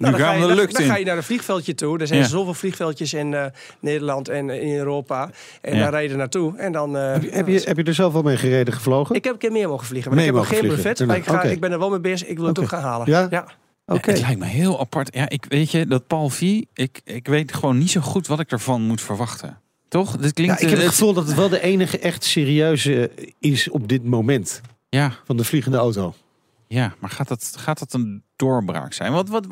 Nou, dan gaan ga we je, de dan- lucht dan in. ga je naar een vliegveldje toe. Er zijn Ja. zoveel vliegveldjes in eh, Nederland en in Europa. En Ja. daar rijden naartoe. En dan, eh, Heb je, heb, je, heb je er zelf al mee gereden, gevlogen? Ik heb een keer meer mogen vliegen. Maar Mee ik heb nog geen brevet. Maar ik, ga, ik ben er wel mee bezig. Ik wil het ook gaan halen. Ja? ja. Oké. Ja, het lijkt me heel apart. Ja, ik weet je, dat Paul V, ik, ik weet gewoon niet zo goed wat ik ervan moet verwachten. Toch? Dit Ja, klinkt... ik heb eh, het gevoel dat het wel de enige echt serieuze is op dit moment ja, van de vliegende auto. ja, maar gaat dat, gaat dat een doorbraak zijn? Wat, wat,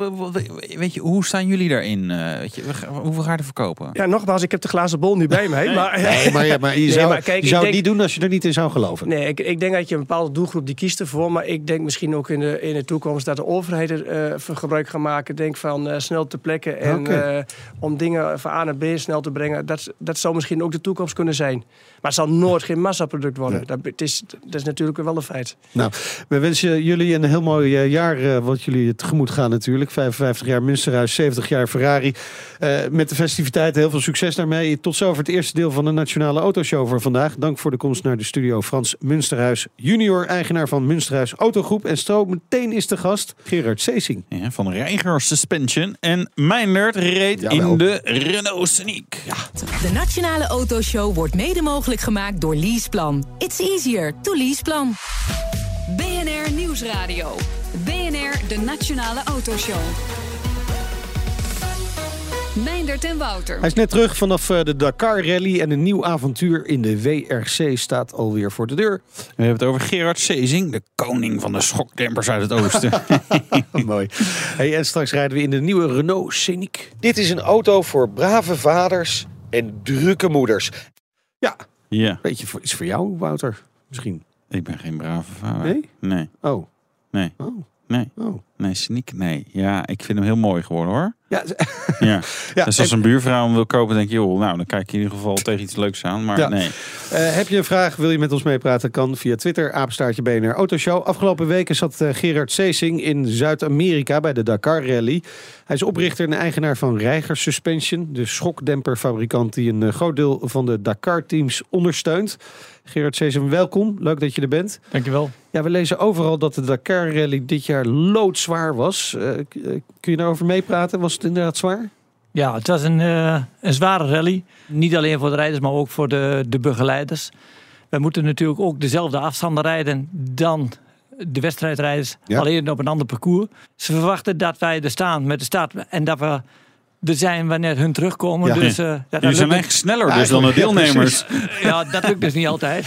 weet je, hoe staan jullie daarin? Eh, weet je, we gaan- hoeveel ga je er verkopen? ja, nogmaals, ik heb de glazen bol nu bij mij. Maar, Nee, maar, ja, maar je Nee, zou, maar kijk, je ik zou het niet doen als je er niet in zou geloven. Nee, ik, ik denk dat je een bepaalde doelgroep die kiest ervoor. Maar ik denk misschien ook in de, in de toekomst dat de overheid er eh, van gebruik gaan maken. Denk van eh, snel te plekken en eh, om dingen van A naar B snel te brengen. Dat, dat zou misschien ook de toekomst kunnen zijn. Maar het zal nooit geen massaproduct worden. Dat, het is, dat is natuurlijk wel een feit. Nou, we wensen jullie een heel mooi jaar wat jullie tegemoet gaan natuurlijk. 55 jaar Münsterhuis, 70 jaar Ferrari. Eh, met de festiviteiten heel veel succes daarmee. Tot zover het eerste deel van de Nationale Autoshow voor vandaag. Dank voor de komst naar de studio Frans Münsterhuis junior, eigenaar van Münsterhuis Autogroep. En strook meteen is de gast Gerard Seesing. Ja, van Reiger Suspension. En Meindert reed Jawel. in de Renault Scenic. Ja. De Nationale Autoshow wordt mede mogelijk gemaakt door Leaseplan. It's easier to Leaseplan. BNR Nieuwsradio. BNR, de Nationale Autoshow. Meindert en Wouter. Hij is net terug vanaf eh, de Dakar Rally en een nieuw avontuur in de WRC staat alweer voor de deur. We hebben het over Gerard Sezing, de koning van de schokdempers uit het oosten. Mooi. Hey, en straks rijden we in de nieuwe Renault Scenic. Dit is een auto voor brave vaders en drukke moeders. Ja, ja, weet je, voor- iets voor jou, Wouter? Misschien. ik ben geen brave vader. Nee? Nee, Oh, nee, oh, nee. oh. Nee, Scenic, nee. Ja, ik vind hem heel mooi geworden hoor. Ja, Ja. ja, dus als en- een buurvrouw hem wil kopen, denk je, joh, nou, dan kijk ik in ieder geval tegen iets leuks aan. Maar Ja. nee. eh, heb je een vraag, wil je met ons meepraten? Kan via Twitter, apenstaartje BNR Autoshow. Afgelopen weken zat eh, Gerard Seesing in Zuid-Amerika bij de Dakar Rally. Hij is oprichter en eigenaar van Reiger Suspension, de schokdemperfabrikant die een eh, groot deel van de Dakar-teams ondersteunt. Gerard Seesing, welkom. Leuk dat je er bent. Dankjewel. Ja, we lezen overal dat de Dakar Rally dit jaar loodzwaar was. Eh, eh, kun je daarover meepraten? Was het inderdaad zwaar? Ja, het was een, eh, een zware rally. Niet alleen voor de rijders, maar ook voor de, de begeleiders. We moeten natuurlijk ook dezelfde afstanden rijden dan de wedstrijdrijders. Ja. Alleen op een ander parcours. Ze verwachten dat wij er staan met de start en dat we er zijn wanneer hun terugkomen. Ja. Dus, eh, ja, dat Jullie zijn echt sneller dus dan de deelnemers. Ja, dat lukt dus niet altijd.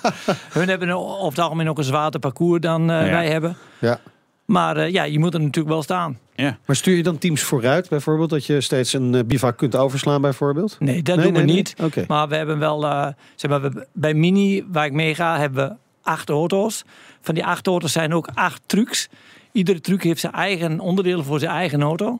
hun hebben over het algemeen ook een zwaarder parcours dan Ja. wij hebben. Ja. Maar eh, ja, je moet er natuurlijk wel staan. Ja. Maar stuur je dan teams vooruit, bijvoorbeeld? Dat je steeds een eh, bivak kunt overslaan, bijvoorbeeld? Nee, dat Nee, doen we nee, niet. Maar we hebben wel, eh, zeg maar, we- bij Mini, waar ik mee ga, hebben we acht auto's. Van die acht auto's zijn ook acht trucks. Iedere truck heeft zijn eigen onderdelen voor zijn eigen auto.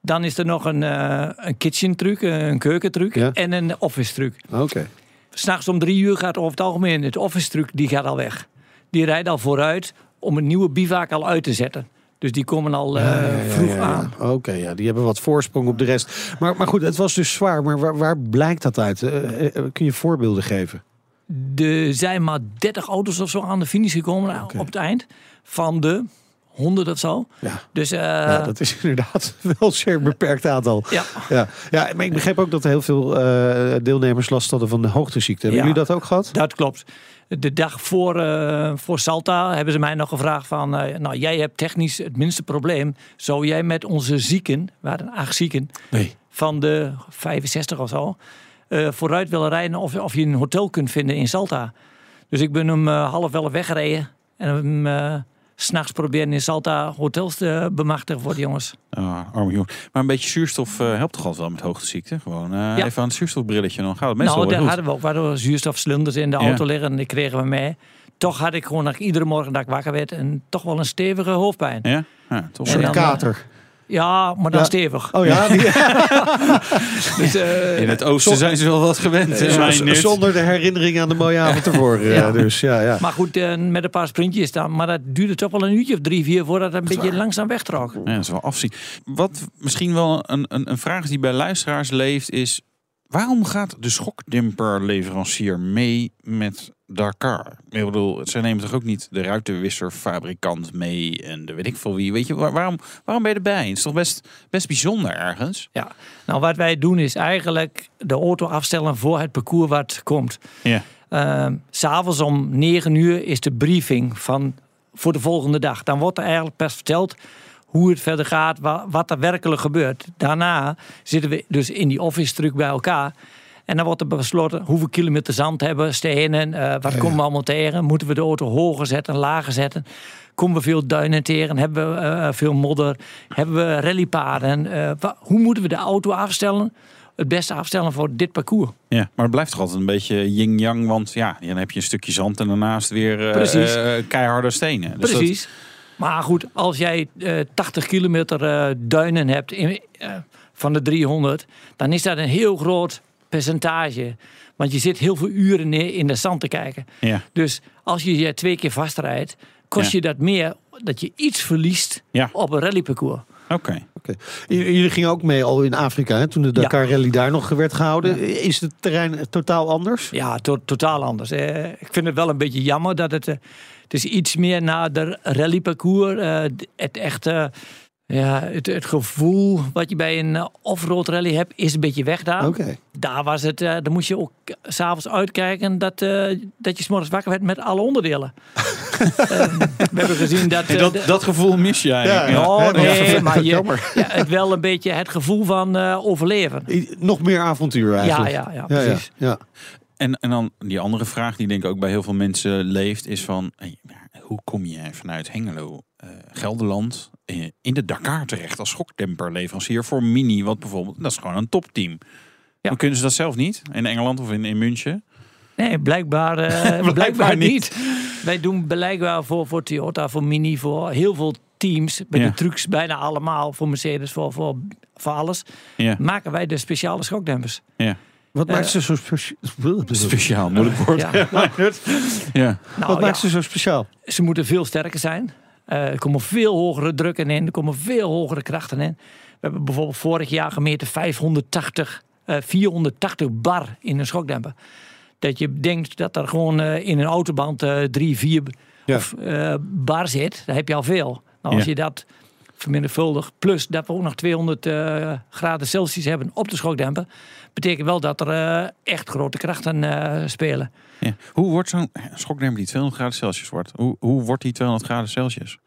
Dan is er nog een, eh, een kitchen truck, een keukentruck Ja. en een office truck. Oké. S'nachts om drie uur gaat over het algemeen het office truck die gaat al weg. Die rijdt al vooruit om een nieuwe bivak al uit te zetten. Dus die komen al eh, Ja, ja, ja, vroeg aan. Oké, ja, die hebben wat voorsprong op de rest. Maar, maar goed, het was dus zwaar. Maar waar, waar blijkt dat uit? Eh, eh, kun je voorbeelden geven? Er zijn maar 30 auto's of zo aan de finish gekomen op het eind. Van de 100 of zo. Ja. Dus ja, dat is inderdaad wel een zeer beperkt aantal. ja. Ja, ja maar ik begreep ook dat heel veel deelnemers last hadden van de hoogteziekte. Hebben Ja. jullie dat ook gehad? Dat klopt. De dag voor, eh, voor Salta hebben ze mij nog gevraagd van... eh, nou, jij hebt technisch het minste probleem. Zou jij met onze zieken, we hadden acht zieken... Nee. van de 65 of zo... eh, vooruit willen rijden of, of je een hotel kunt vinden in Salta. Dus ik ben hem half wel weggereden. En hem s'nachts proberen in Salta hotels te bemachtigen voor de jongens. Ah, arme jongen. Maar een beetje zuurstof eh, helpt toch altijd wel met hoogteziekte? Gewoon eh, Ja. even aan het zuurstofbrilletje, dan gaat het meestal nou, wel daar hadden we ook waardoor zuurstofcilinders in de Ja. auto liggen. En die kregen we mee. Toch had ik gewoon nog iedere morgen dat ik wakker werd... en toch wel een stevige hoofdpijn. Ja? Ja, toch En Een dan, kater. Ja, maar dan Ja. stevig. Oh ja, die, Dus, eh, In het oosten zijn ze wel wat gewend. hè, zonder de herinnering aan de mooie avond ervoor. eh, Ja. Dus ja, ja. Maar goed, eh, met een paar sprintjes dan. Maar dat duurde toch wel een uurtje of drie, vier voordat het een beetje langzaam wegtrok. Ja, dat is wel afzien. Wat misschien wel een, een, een vraag die bij luisteraars leeft is... Waarom gaat de schokdemperleverancier mee met Dakar? Ik bedoel, zij nemen toch ook niet de ruitenwisserfabrikant mee en de weet ik veel wie. Weet je, waar- waarom, waarom ben je erbij? Het is toch best, best bijzonder ergens? Ja. Nou, wat wij doen is eigenlijk de auto afstellen voor het parcours wat komt. Ja. Ehm, S'avonds om 9 uur is de briefing van, voor de volgende dag. Dan wordt er eigenlijk pas verteld hoe het verder gaat, wa- wat er werkelijk gebeurt. Daarna zitten we dus in die office terug bij elkaar. En dan wordt er besloten hoeveel kilometer zand hebben stenen, eh, wat komen we allemaal tegen. Moeten we de auto hoger zetten, lager zetten? Komen we veel duinen tegen? Hebben we eh, veel modder? Hebben we rallypaden? Eh, hoe moeten we de auto afstellen? Het beste afstellen voor dit parcours. Ja, maar het blijft toch altijd een beetje yin-yang. Want ja, dan heb je een stukje zand en daarnaast weer eh, eh, keiharde stenen. Dus dat- Precies. Maar goed, als jij eh 80 kilometer eh, duinen hebt in, eh, van de 300, dan is dat een heel groot percentage. Want je zit heel veel uren neer in de zand te kijken. ja. Dus als je je twee keer vastrijdt, kost Ja. je dat meer dat je iets verliest Ja. op een rallyparcours. Oké. Jullie gingen ook mee al in Afrika, hè, toen de Dakar Rally daar nog werd gehouden. Is het terrein totaal anders? Ja, to- totaal anders. Eh, ik vind het wel een beetje jammer dat het... eh, het is iets meer naar de rallyparcours. eh, het echte... Ja, het, het gevoel wat je bij een eh, offroad rally hebt, is een beetje weg daar. Oké. Daar was het, eh dan moest je ook s'avonds uitkijken dat, eh, dat je 's morgens wakker werd met alle onderdelen. Eh, we hebben gezien dat... En dat, dat gevoel mis jij. Ja, Ja, Oh, nee, maar je, ja, het wel een beetje het gevoel van eh, overleven. Nog meer avontuur eigenlijk. Ja, ja, ja, ja, precies. ja. En, en dan die andere vraag die denk ik ook bij heel veel mensen leeft, is van hey, hoe kom je vanuit Hengelo, Gelderland, eh, in de Dakar terecht als schokdemperleverancier voor Mini, wat bijvoorbeeld, dat is gewoon een topteam. Dan kunnen ze dat zelf niet in Engeland of in, in München. Nee, blijkbaar, eh, blijkbaar, niet. Wij doen blijkbaar voor, voor Toyota, voor Mini, voor heel veel teams. Met Ja. de trucks bijna allemaal. Voor Mercedes, voor, voor, voor alles. Ja, Maken wij de speciale schokdempers. ja. Wat Eh, maakt ze zo speciaal? Speciaal, moeilijk woord. Ja. Ja. Nou, Wat ja, maakt ze zo speciaal? ze moeten veel sterker zijn. Eh, er komen veel hogere drukken in. Er komen veel hogere krachten in. We hebben bijvoorbeeld vorig jaar gemeten 580, eh 480 bar in een schokdemper. Dat je denkt dat er gewoon eh, in een autoband eh 3, 4 Ja. of, eh, bar zit. Dan heb je al veel. Nou, als Ja. je dat vermenigvuldigt, plus dat we ook nog 200 eh, graden Celsius hebben op de schokdemper, betekent wel dat er echt grote krachten spelen. Ja. Hoe wordt zo'n schokdemper die 200 graden Celsius wordt? Hoe, hoe wordt die 200 graden Celsius?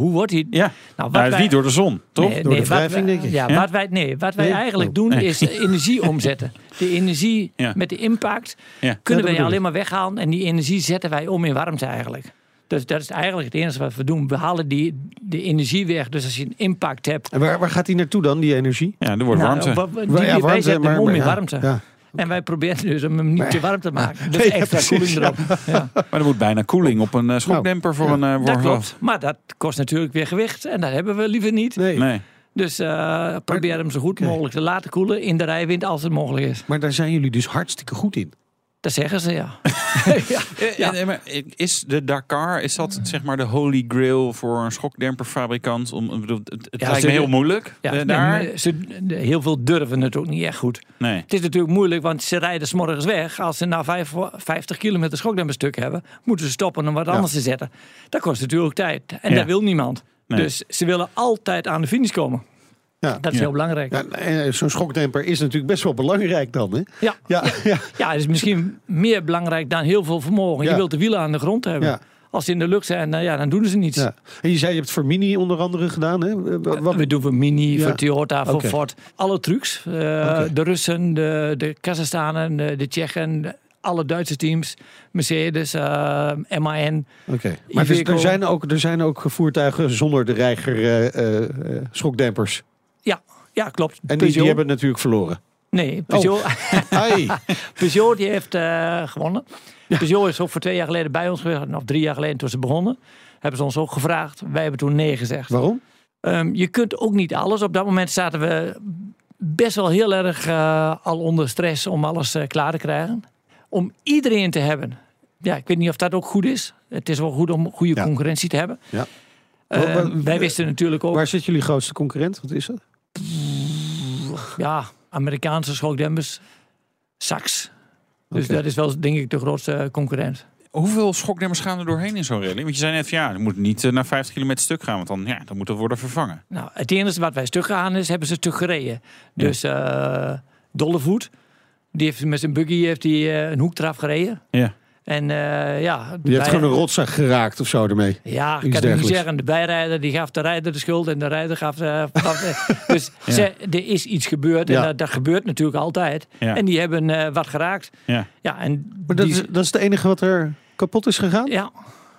Hoe wordt die? Ja, Nou, nou, wij- niet door de zon, toch? Nee, Door de wrijving, denk ik. Ja, Ja? Wat wij, nee, wat wij Nee? eigenlijk Oh, doen nee. is de energie omzetten. De energie Ja. met de impact Ja. kunnen wij alleen maar weghalen. En die energie zetten wij om in warmte eigenlijk. Dus dat is eigenlijk het enige wat we doen. We halen die, de energie weg. Dus als je een impact hebt. En waar, waar gaat die naartoe dan, die energie? Ja, er wordt nou, warmte. wa- wa- die- Ja, wij zetten maar- hem om maar in ja, warmte. En wij proberen dus om hem niet te warm te maken. Dus extra koeling erop. Ja. Maar er moet bijna koeling op een eh, schokdemper voor een... eh, voor Dat een- klopt. Maar dat kost natuurlijk weer gewicht. En dat hebben we liever niet. Nee. Nee. Dus eh, probeer hem zo goed mogelijk te laten koelen in de rijwind als het mogelijk is. Maar daar zijn jullie dus hartstikke goed in. Dat zeggen ze, ja. ja. Ja. en- maar is de Dakar, is dat zeg maar de holy grail voor een schokdemperfabrikant? Om, bedoel, het het lijkt ze- me heel moeilijk. Ja, eh, nee, daar. maar ze, heel veel durven het ook niet echt goed. Nee. Het is natuurlijk moeilijk, want ze rijden s morgens weg. Als ze na vijf- 50 kilometer schokdemperstuk hebben, moeten ze stoppen om wat anders te zetten. Dat kost natuurlijk tijd. En dat wil niemand. Nee. Dus ze willen altijd aan de finish komen. Ja. Dat is Ja. heel belangrijk. Ja, en Zo'n schokdemper is natuurlijk best wel belangrijk dan. Hè? Ja. Ja, ja. Ja, het is misschien meer belangrijk dan heel veel vermogen. Ja. Je wilt de wielen aan de grond hebben. Ja. Als ze in de lucht zijn, dan, ja, dan doen ze niets. ja. En je zei, je hebt voor Mini onder andere gedaan. Hè? Wat, wat- We doen voor Mini, Ja. voor Toyota, voor. Ford. Alle trucs. Eh. De Russen, de, de Kazachstanen, de, de Tsjechen, alle Duitse teams. Mercedes, eh, MAN. Oké. Maar dus, er, zijn ook, er zijn ook voertuigen zonder de reiger eh, eh, eh, schokdempers. Ja, ja klopt. En die, hebben het natuurlijk verloren. Nee, Peugeot, Ai. Peugeot die heeft eh, gewonnen. Peugeot is ook voor twee jaar geleden bij ons geweest. Of drie jaar geleden toen ze begonnen. Hebben ze ons ook gevraagd. Wij hebben toen nee gezegd. Waarom? Ehm, je kunt ook niet alles. Op dat moment zaten we best wel heel erg eh, al onder stress om alles eh, klaar te krijgen. Om iedereen te hebben. Ja, ik weet niet of dat ook goed is. Het is wel goed om goede Ja. concurrentie te hebben. Ja. Eh, wat- wij wisten natuurlijk ook, Waar zit jullie grootste concurrent? Wat is dat? Ja, Amerikaanse schokdempers, Sax. Dus dat is wel denk ik de grootste concurrent. Hoeveel schokdemmers gaan er doorheen in zo'n rally? Want je zei net, ja, het moet niet eh, naar 50 kilometer stuk gaan. Want dan, ja, dan moet het worden vervangen. Nou, het enige wat wij stuk gegaan is, hebben ze stuk gereden. Dus eh Dollevoet, die heeft met zijn buggy heeft die, eh, een hoek eraf gereden. Ja. En eh, ja, Je hebt gewoon een rotzak geraakt of zo ermee. Ja, ik kan het niet zeggen. De bijrijder die gaf de rijder de schuld en de rijder gaf. eh, dus ze, er is iets gebeurd Ja. en dat, dat gebeurt natuurlijk altijd. Ja. En die hebben eh, wat geraakt. Ja. Ja, en Maar dat die- is, dat is het enige wat er kapot is gegaan? ja,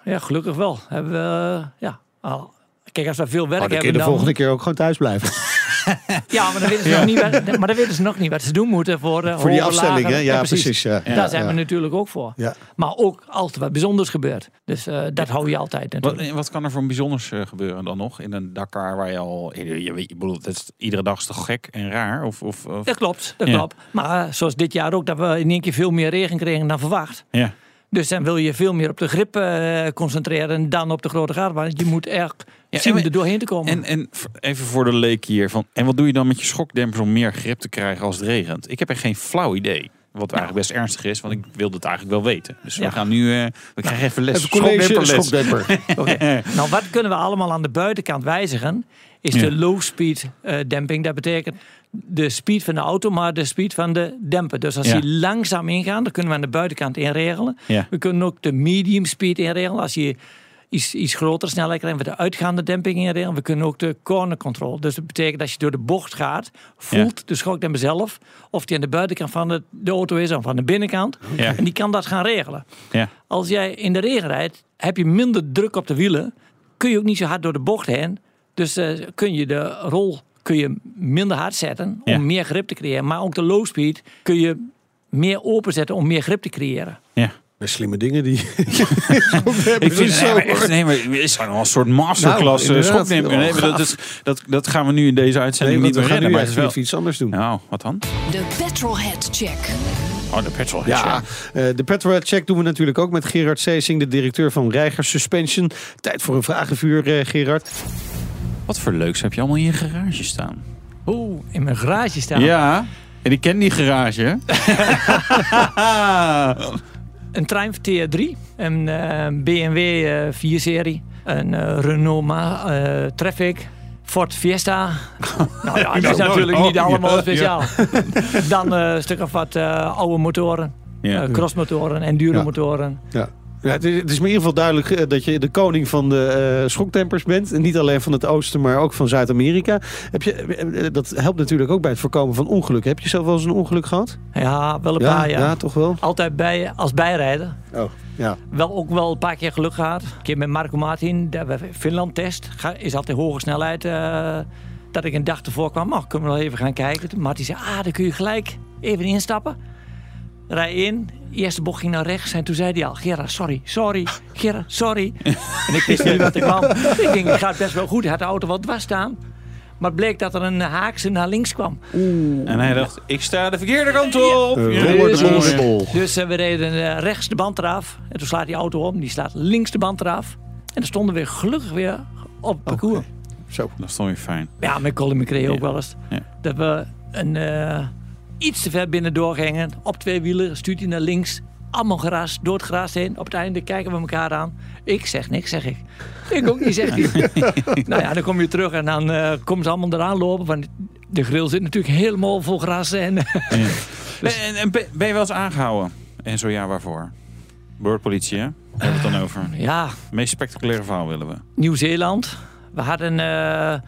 ja, gelukkig wel. Hebben we, ja, al. Kijk, als we veel werk Oh, dan kun je hebben, de dan, volgende keer ook gewoon thuis blijven. Ja, maar dan weten ze nog niet wat, maar dan weten ze nog niet wat ze doen moeten voor, eh, Voor die afstelling, hè? Ja, precies. ja. Daar Ja, zijn ja. we natuurlijk ook voor. Ja. Maar ook als er wat bijzonders gebeurt. Dus eh, dat hou je altijd Wat, wat kan er voor bijzonders eh, gebeuren dan nog? In een Dakar waar je al... Je, je, weet- je bedoelt, het is, iedere dag is toch gek en raar? Of, of, of- Dat klopt, dat Ja. klopt. Maar zoals dit jaar ook, dat we in één keer veel meer regen kregen dan verwacht. ja. Dus dan wil je veel meer op de grip eh, concentreren dan op de grote gaten. Want je moet echt zien we- er doorheen te komen. En, en even voor de leek hier. Van, en wat doe je dan met je schokdempers om meer grip te krijgen als het regent? Ik heb echt geen flauw idee. Wat eigenlijk best ernstig is, want ik wilde het eigenlijk wel weten. Dus we gaan nu... eh, we krijgen even les. Even college schokdemper. Oké. nou, wat kunnen we allemaal aan de buitenkant wijzigen? Is Ja. de low speed eh, demping. Dat betekent de speed van de auto, maar de speed van de demper. Dus als Ja. die langzaam ingaan, dan kunnen we aan de buitenkant inregelen. Ja. We kunnen ook de medium speed inregelen. Als je iets, iets grotere snelheid krijgt, we de uitgaande demping inregelen. We kunnen ook de corner control. Dus dat betekent dat je door de bocht gaat, voelt de schokdemper zelf of die aan de buitenkant van de, de auto is of aan de binnenkant. Ja. En die kan dat gaan regelen. Ja. Als jij in de regen rijdt, heb je minder druk op de wielen. Kun je ook niet zo hard door de bocht heen. Dus eh, kun je de rol kun je minder hard zetten om meer grip te creëren. Maar ook de low speed kun je meer openzetten om meer grip te creëren. Ja. Best slimme dingen die. Ik vind zo, nee, echt, nee, maar het is gewoon een soort masterclass Nou, eh, schokdemper. Nee, Oh, dat, is, dat, dat gaan we nu in deze Nee, uitzending want niet we meer gaan redden. nu Maar het wel... iets anders doen. Nou, wat dan? De Petrolhead Check. Oh, de petrol. Ja, eh, de Petrolhead Check doen we natuurlijk ook met Gerard Seesing, de directeur van Reiger Suspension. Tijd voor een vragenvuur, eh, Gerard. Wat voor leuks heb je allemaal in je garage staan? Oeh, in mijn garage staan. Ja, en ik ken die garage. Een Triumph TR3, een eh, BMW eh 4-serie, een eh, Renault Ma eh, Traffic, Ford Fiesta. nou ja, die is natuurlijk oh, niet allemaal ja, speciaal. Dan eh, een stuk of wat eh, oude motoren, Ja. eh, crossmotoren, enduromotoren. Ja. Ja, het, is, het is me in ieder geval duidelijk eh, dat je de koning van de eh schokdempers bent. En niet alleen van het oosten, maar ook van Zuid-Amerika. Heb je, eh, dat helpt natuurlijk ook bij het voorkomen van ongelukken. Heb je zelf wel eens een ongeluk gehad? Ja, wel een ja, paar jaar. toch wel? Altijd bij, als bijrijder. Oh, ja. Wel ook wel een paar keer geluk gehad. Een keer met Marco Martin, Finland test. Is altijd hoge snelheid. dat ik een dag ervoor kwam. Oh, kunnen we nog even gaan kijken. Martin zei, ah, dan kun je gelijk even instappen. rij in. Eerste bocht ging naar rechts en toen zei hij al, Gerard, sorry, sorry, Gerard, sorry. en ik wist niet wat er kwam. ik denk, het gaat best wel goed. Hij had de auto wel dwars staan. Maar het bleek dat er een haakse naar links kwam. En hij dacht, ik sta de verkeerde kant op. Ja, dus-. Dus eh, we reden eh, rechts de band eraf. En toen slaat die auto om. Die slaat links de band eraf. En dan stonden we weer gelukkig weer op het parcours. Zo. Dat is toch weer fijn. Ja, met Colin McRae ook Ja. wel eens. Ja. Dat we een, eh, iets te ver binnen doorgingen. Op twee wielen, stuurt hij naar links. Allemaal gras, door het gras heen. Op het einde kijken we elkaar aan. Ik zeg niks, zeg ik. Ik ook niet, zegt hij. nou ja, dan kom je terug en dan eh, komen ze allemaal eraan lopen. Want de grill zit natuurlijk helemaal vol gras. En, En, en, en ben je wel eens aangehouden? En zo ja, waarvoor? Door de politie, hè? Daar hebben we het dan over. ja, Het meest spectaculaire verhaal willen we. Nieuw-Zeeland. We hadden eh,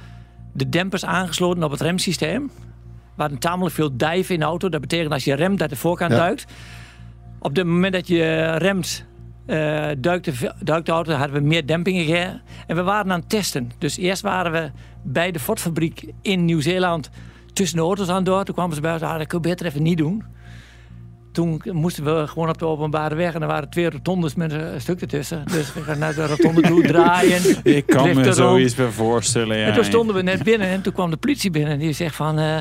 de dempers aangesloten op het remsysteem. We hadden tamelijk veel dijven in de auto. Dat betekent als je remt dat de voorkant Ja. duikt. Op het moment dat je remt, eh, duikt, de, duikt de auto, hadden we meer dempingen. ge- En we waren aan het testen. Dus eerst waren we bij de Ford-fabriek in Nieuw-Zeeland tussen de auto's aan door. Toen kwamen ze bij ons, ah, dat kun je beter even niet doen. Toen moesten we gewoon op de openbare weg en er waren twee rotondes met een stuk ertussen. Dus we gaan naar de rotonde toe draaien. Ik kan me zoiets bij voorstellen. Ja. En toen stonden we net binnen en toen kwam de politie binnen. En die zegt van, eh,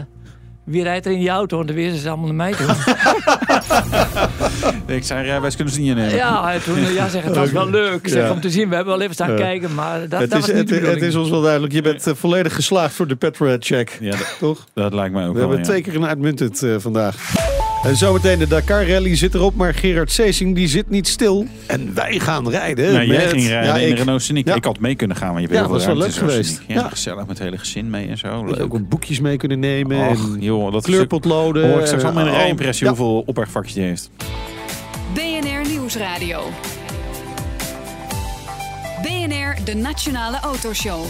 wie rijdt er in die auto? En toen wezen ze allemaal naar mij toe. Ik zei, rijbewijs kunnen ze niet innemen. ja, en toen, ja, zeg, het was wel leuk zeg, Ja. om te zien. We hebben wel even staan Ja. kijken, maar dat, Het dat is, was niet het, de het is ons wel duidelijk. Je bent eh, volledig geslaagd voor de Petrohead check. Ja, dat, Toch? dat lijkt mij ook We wel. hebben ja. twee keer een uitmuntend eh, vandaag. En zometeen de Dakar Rally zit erop, maar Gerard Seesing die zit niet stil. En wij gaan rijden. Nou, jij met- ging rijden Ja, in de ik. Renault Scenic. Ja. Ik had mee kunnen gaan, want je weet Ja, hoeveel was wel leuk geweest. Ja, Ja. gezellig met het hele gezin mee en zo. Leuk. ook boekjes mee kunnen nemen. Och, en joh, dat kleurpotloden. Hoor ik straks allemaal in een eh, rijimpressie ja. hoeveel opbergvakjes die heeft. BNR Nieuwsradio. BNR, de Nationale Autoshow.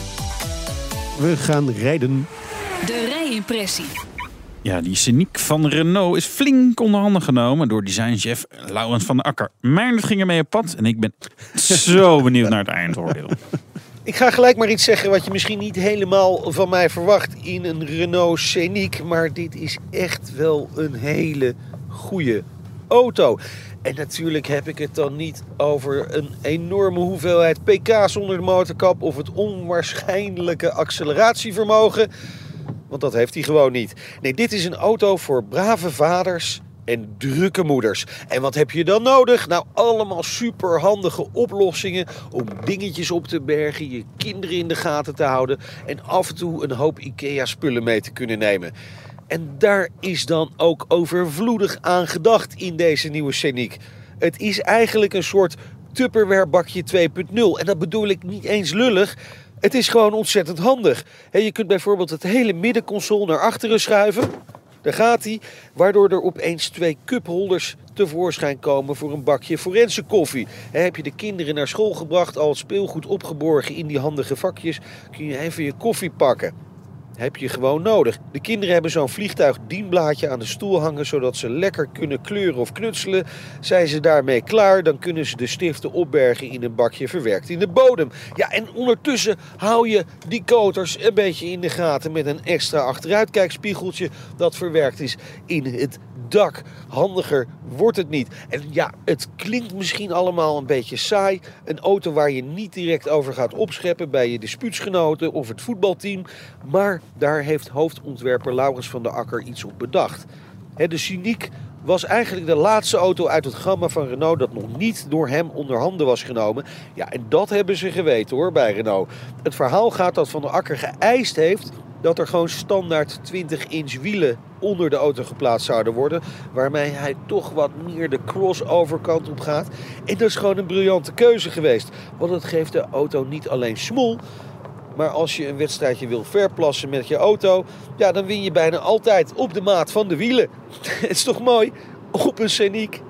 We gaan rijden. De rijimpressie. Ja, die Scenic van Renault is flink onder handen genomen door designchef Laurens van der Akker. Meijnerd ging ermee op pad en ik ben zo benieuwd naar het eindoordeel. Ik ga gelijk maar iets zeggen wat je misschien niet helemaal van mij verwacht in een Renault Scenic. Maar dit is echt wel een hele goede auto. En natuurlijk heb ik het dan niet over een enorme hoeveelheid pk's onder de motorkap of het onwaarschijnlijke acceleratievermogen. Want dat heeft hij gewoon niet. Nee, dit is een auto voor brave vaders en drukke moeders. En wat heb je dan nodig? Nou, allemaal superhandige oplossingen om dingetjes op te bergen, je kinderen in de gaten te houden en af en toe een hoop IKEA-spullen mee te kunnen nemen. En daar is dan ook overvloedig aan gedacht in deze nieuwe Scenic. Het is eigenlijk een soort Tupperware bakje 2.0. En dat bedoel ik niet eens lullig. Het is gewoon ontzettend handig. Je kunt bijvoorbeeld het hele middenconsole naar achteren schuiven. Daar gaat hij. Waardoor er opeens twee cupholders tevoorschijn komen voor een bakje forense koffie. Heb je de kinderen naar school gebracht, al het speelgoed opgeborgen in die handige vakjes, kun je even je koffie pakken. Heb je gewoon nodig. De kinderen hebben zo'n vliegtuigdienblaadje aan de stoel hangen, zodat ze lekker kunnen kleuren of knutselen. Zijn ze daarmee klaar, dan kunnen ze de stiften opbergen in een bakje verwerkt in de bodem. Ja, en ondertussen hou je die koters een beetje in de gaten met een extra achteruitkijkspiegeltje dat verwerkt is in het dak. Handiger wordt het niet. En ja, het klinkt misschien allemaal een beetje saai. Een auto waar je niet direct over gaat opscheppen bij je dispuutsgenoten of het voetbalteam. Maar daar heeft hoofdontwerper Laurens van der Akker iets op bedacht. De Scenic was eigenlijk de laatste auto uit het gamma van Renault dat nog niet door hem onder handen was genomen. Ja, en dat hebben ze geweten hoor bij Renault. Het verhaal gaat dat Van der Akker geëist heeft dat er gewoon standaard 20 inch wielen onder de auto geplaatst zouden worden. Waarmee hij toch wat meer de crossover kant op gaat. En dat is gewoon een briljante keuze geweest. Want het geeft de auto niet alleen smoel. Maar als je een wedstrijdje wil verplassen met je auto, ja, dan win je bijna altijd op de maat van de wielen. Het is toch mooi? Op een Scenic.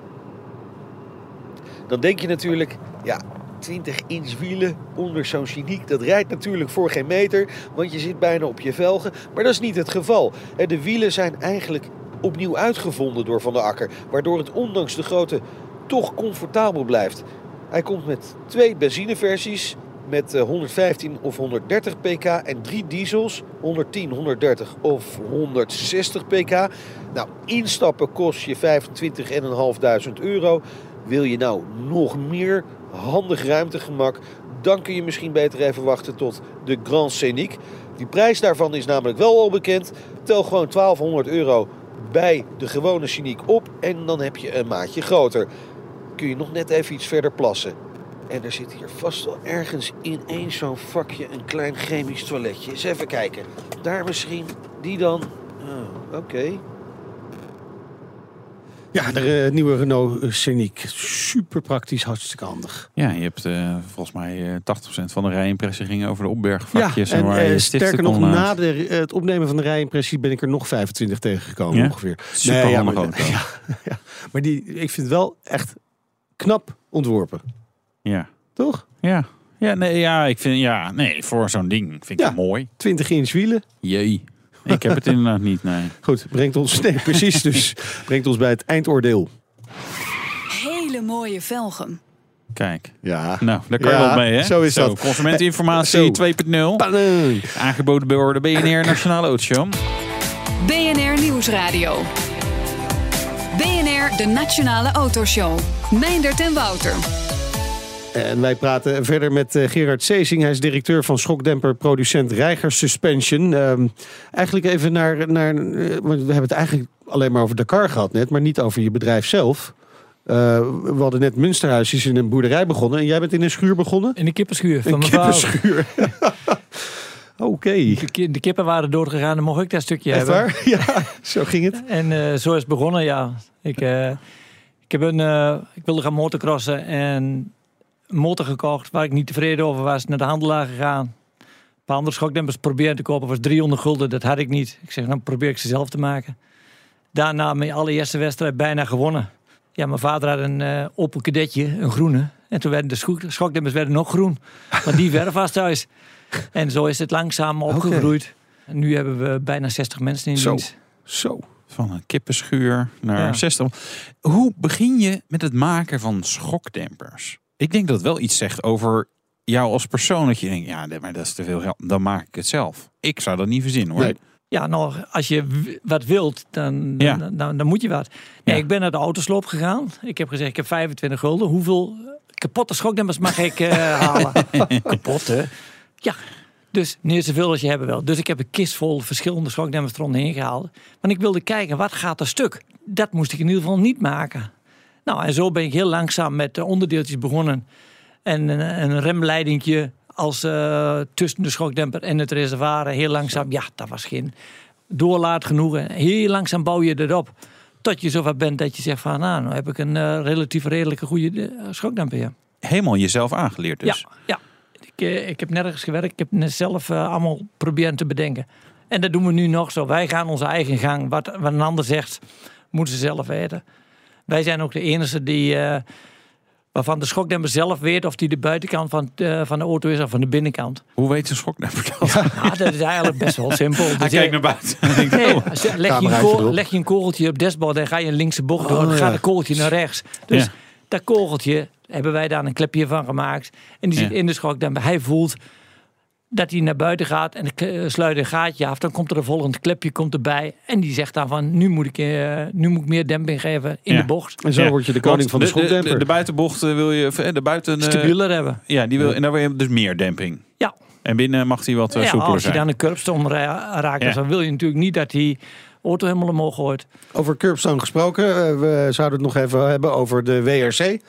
Dan denk je natuurlijk, ja, 20 inch wielen onder zo'n Scenic, dat rijdt natuurlijk voor geen meter, want je zit bijna op je velgen. Maar dat is niet het geval. Hè, De wielen zijn eigenlijk opnieuw uitgevonden door Van der Akker, waardoor het ondanks de grootte toch comfortabel blijft. Hij komt met twee benzineversies met eh, 115 of 130 pk en drie diesels 110, 130 of 160 pk. Nou, instappen kost je 25.500 euro. Wil je nou nog meer handig ruimtegemak, dan kun je misschien beter even wachten tot de Grand Scenic. Die prijs daarvan is namelijk wel al bekend. Tel gewoon 1200 euro bij de gewone Scenic op en dan heb je een maatje groter. Kun je nog net even iets verder plassen. En er zit hier vast wel ergens in één zo'n vakje een klein chemisch toiletje. Eens even kijken. Daar misschien. Die dan. Oh, Oké. Ja, de eh, nieuwe Renault Scenic. Super praktisch, hartstikke handig. Ja, je hebt eh, volgens mij eh 80% van de rijimpressie ging over de opbergvakjes. ja, en waar eh, stiften sterker nog, eh, na de, het opnemen van de rijimpressie ben ik er nog 25 tegengekomen Ja? ongeveer. Super ja, handig maar, auto. ja, ja. maar die, ik vind het wel echt knap ontworpen. Ja. Toch? Ja. Ja, nee, ja, ik vind, ja, nee, voor zo'n ding vind ik Ja. het mooi. 20 inch wielen. Jee. Ik heb het inderdaad niet, nee. Goed, brengt ons, nee, precies, dus brengt ons bij het eindoordeel. Hele mooie velgen. Kijk. Ja. Nou, daar kan je Ja, wel mee, hè? zo is dat. Consumenteninformatie Zo. 2.0. Panning. Aangeboden door de BNR Nationale Autoshow. BNR Nieuwsradio. BNR, de Nationale Autoshow. Meindert en Wouter. En wij praten verder met eh, Gerard Seesing. Hij is directeur van schokdemper producent Reiger Suspension. Ehm, eigenlijk even naar, naar eh, we hebben het eigenlijk alleen maar over Dakar gehad net, maar niet over je bedrijf zelf. Eh, we hadden net Münsterhuis is in een boerderij begonnen en jij bent in een schuur begonnen. In de kippenschuur van Een mijn vrouw. kippenschuur. Oké. De, de kippen waren doodgegaan, dan mocht ik dat stukje Echt hebben. waar? Ja, zo ging het. En zo is het begonnen, ja. Ik, ik, heb een, ik wilde gaan motocrossen en een motor gekocht waar ik niet tevreden over was. Naar de handelaar gegaan. Een paar andere schokdempers proberen te kopen. was 300 gulden, dat had ik niet. Ik zeg, dan probeer ik ze zelf te maken. Daarna mijn allereerste wedstrijd bijna gewonnen. Ja, mijn vader had een eh Opel Kadetje, een groene. En toen werden de schok- schokdempers werden nog groen. Maar die verf was thuis. En zo is het langzaam opgegroeid. En nu hebben we bijna 60 mensen in Zo. dienst. Zo. Van een kippenschuur naar Ja. 60. Hoe begin je met het maken van schokdempers? Ik denk dat het wel iets zegt over jou als persoon. Dat je denkt, ja, maar dat is te veel geld. Dan maak ik het zelf. Ik zou dat niet verzinnen hoor. Nee. Ja, nou, als je wat wilt, dan, Ja. dan, dan, dan moet je wat. Nee, Ja. ik ben naar de autosloop gegaan. Ik heb gezegd, ik heb 25 gulden. Hoeveel kapotte schokdempers mag ik eh, halen? Kapotte? Ja. Dus niet zoveel als je hebben wil. Dus ik heb een kist vol verschillende schokdempers eromheen gehaald. Want ik wilde kijken, wat gaat er stuk? Dat moest ik in ieder geval niet maken. Nou, en zo ben ik heel langzaam met de onderdeeltjes begonnen. En een, een remleidingje als eh, tussen de schokdemper en het reservoir. Heel langzaam, ja, dat was geen doorlaat genoeg. En Heel langzaam bouw je erop. Tot je zover bent dat je zegt van, nou, nou heb ik een eh, relatief redelijke goede eh, schokdemper. Ja, Helemaal jezelf aangeleerd dus. ja. ja. Ik, eh, ik heb nergens gewerkt. Ik heb zelf eh, allemaal proberen te bedenken. En dat doen we nu nog zo. Wij gaan onze eigen gang. Wat, wat een ander zegt, moeten ze zelf weten. Wij zijn ook de enige die... eh, waarvan de schokdemper zelf weet of die de buitenkant van, eh, van de auto is of van de binnenkant. Hoe weet een schokdemper dat? Nou, dat is eigenlijk best wel simpel. Hij Dus kijkt je- naar buiten. Nee, oh, als je- leg, je een leg je een kogeltje op dashboard en ga je een linkse bocht door, Oh, dan ja. gaat het kogeltje naar rechts. Dus Ja. dat kogeltje hebben wij daar een klepje van gemaakt. En die zit Ja. in de schokdemper. Hij voelt dat hij naar buiten gaat en ik sluit een gaatje af. Dan komt er een volgend klepje komt erbij. En die zegt dan van, nu moet ik, eh, nu moet ik meer demping geven in Ja. de bocht. En zo Ja, word je de koning want van de De, de, de buitenbocht eh, wil je, eh, de buiten, eh, Stabieler hebben. ja, die wil, en daar wil je dus meer demping. Ja. En binnen mag die wat eh, Ja, soepeler als je dan een curbstone ra- raakt, Ja. dan wil je natuurlijk niet dat die auto helemaal omhoog gooit. Over curbstone gesproken, eh, we zouden het nog even hebben over de WRC.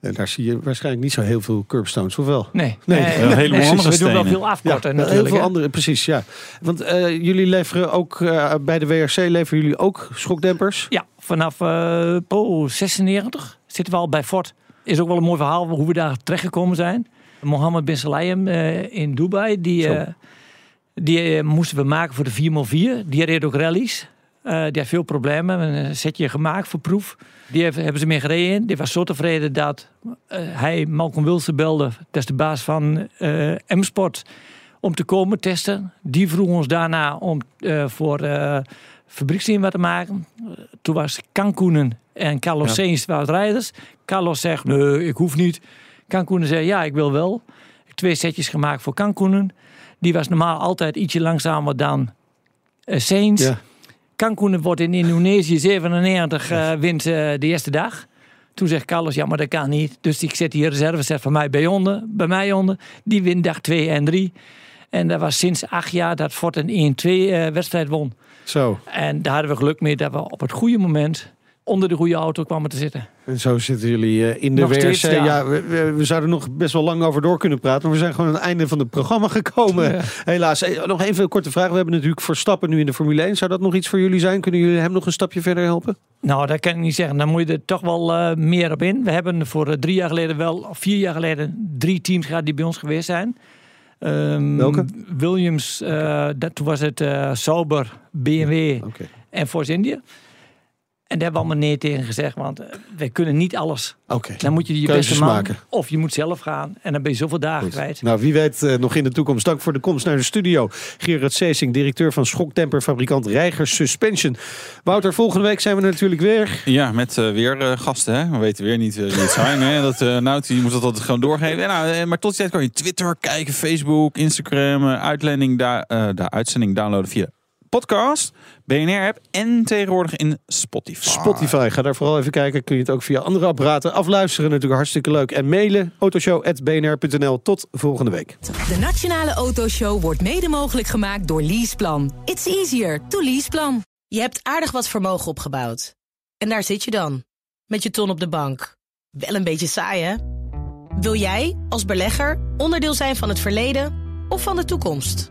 En daar zie je waarschijnlijk niet zo heel veel curbstones, of wel? Nee, Nee, nee, nee, andere we doen wel stenen. veel afkorten heel natuurlijk. veel andere, precies, ja. Want eh, jullie leveren ook, eh, bij de WRC leveren jullie ook schokdempers? Ja, vanaf eh oh, 96 zitten we al bij Ford. Is ook wel een mooi verhaal hoe we daar terechtgekomen zijn. Mohammed bin Salayem eh, in Dubai, die, eh, die moesten we maken voor de 4x4. Die reed ook rallies. Eh, die had veel problemen. Een setje gemaakt voor proef. Die heeft- hebben ze mee gereden. Die was zo tevreden dat eh, hij Malcolm Wilson belde. Dat is de baas van eh, M-Sport. Om te komen testen. Die vroeg ons daarna om eh, voor fabrieksteam wat te maken. Toen was Cancunen en Carlos Ja. Sainz waren rijders. Carlos zegt, nee, ik hoef niet. Cancunen zei, ja, ik wil wel. twee setjes gemaakt voor Cancun. Die was normaal altijd ietsje langzamer dan uh. Ja. Cancun wordt in Indonesië 97 uh, wint uh, de eerste dag. Toen zegt Carlos, ja, maar dat kan niet. Dus ik zet die reserveset van mij bij, onder, bij mij onder. Die wint dag 2 en 3. En dat was sinds acht jaar dat Ford een 1-2 uh, wedstrijd won. Zo. En daar hadden we geluk mee dat we op het goede moment onder de goede auto kwamen te zitten. En zo zitten jullie uh, in de Nog WRC. steeds, ja. ja, we, we- we zouden nog best wel lang over door kunnen praten. Maar we zijn gewoon aan het einde van het programma gekomen. Ja. Helaas. Eh, Nog even een korte vraag. We hebben natuurlijk Verstappen nu in de Formule 1. Zou dat nog iets voor jullie zijn? Kunnen jullie hem nog een stapje verder helpen? Nou, dat kan ik niet zeggen. Dan moet je er toch wel eh, meer op in. We hebben voor eh, drie jaar geleden wel, of vier jaar geleden, drie teams gehad die bij ons geweest zijn. Ehm, Welke? Williams, eh, dat, toen was het eh Sauber, BMW en Force India. En daar hebben we allemaal nee tegen gezegd, want eh, wij kunnen niet alles. Oké. Dan moet je je Keuzes beste man, maken. of je moet zelf gaan. En dan ben je zoveel dagen Goed. kwijt. Nou, wie weet eh, nog in de toekomst. Dank voor de komst naar de studio. Gerard Seesing, directeur van schoktemperfabrikant Reiger Suspension. Wouter, volgende week zijn we natuurlijk weer. Ja, met eh, weer gasten. Hè? We weten weer niet wie het zijn. Hè? Dat, eh nou, die moet dat altijd gewoon doorgeven. En nou, maar tot die tijd kan je Twitter kijken, Facebook, Instagram, uitzending, da eh, de uitzending downloaden via podcast, BNR-app en tegenwoordig in Spotify. Spotify, ga daar vooral even kijken. Kun je het ook via andere apparaten afluisteren. Natuurlijk hartstikke leuk. En mailen autoshow.bnr.nl. Tot volgende week. De Nationale Autoshow wordt mede mogelijk gemaakt door Leaseplan. It's easier to leaseplan. Je hebt aardig wat vermogen opgebouwd. En daar zit je dan, met je ton op de bank. Wel een beetje saai, hè? Wil jij, als belegger, onderdeel zijn van het verleden of van de toekomst?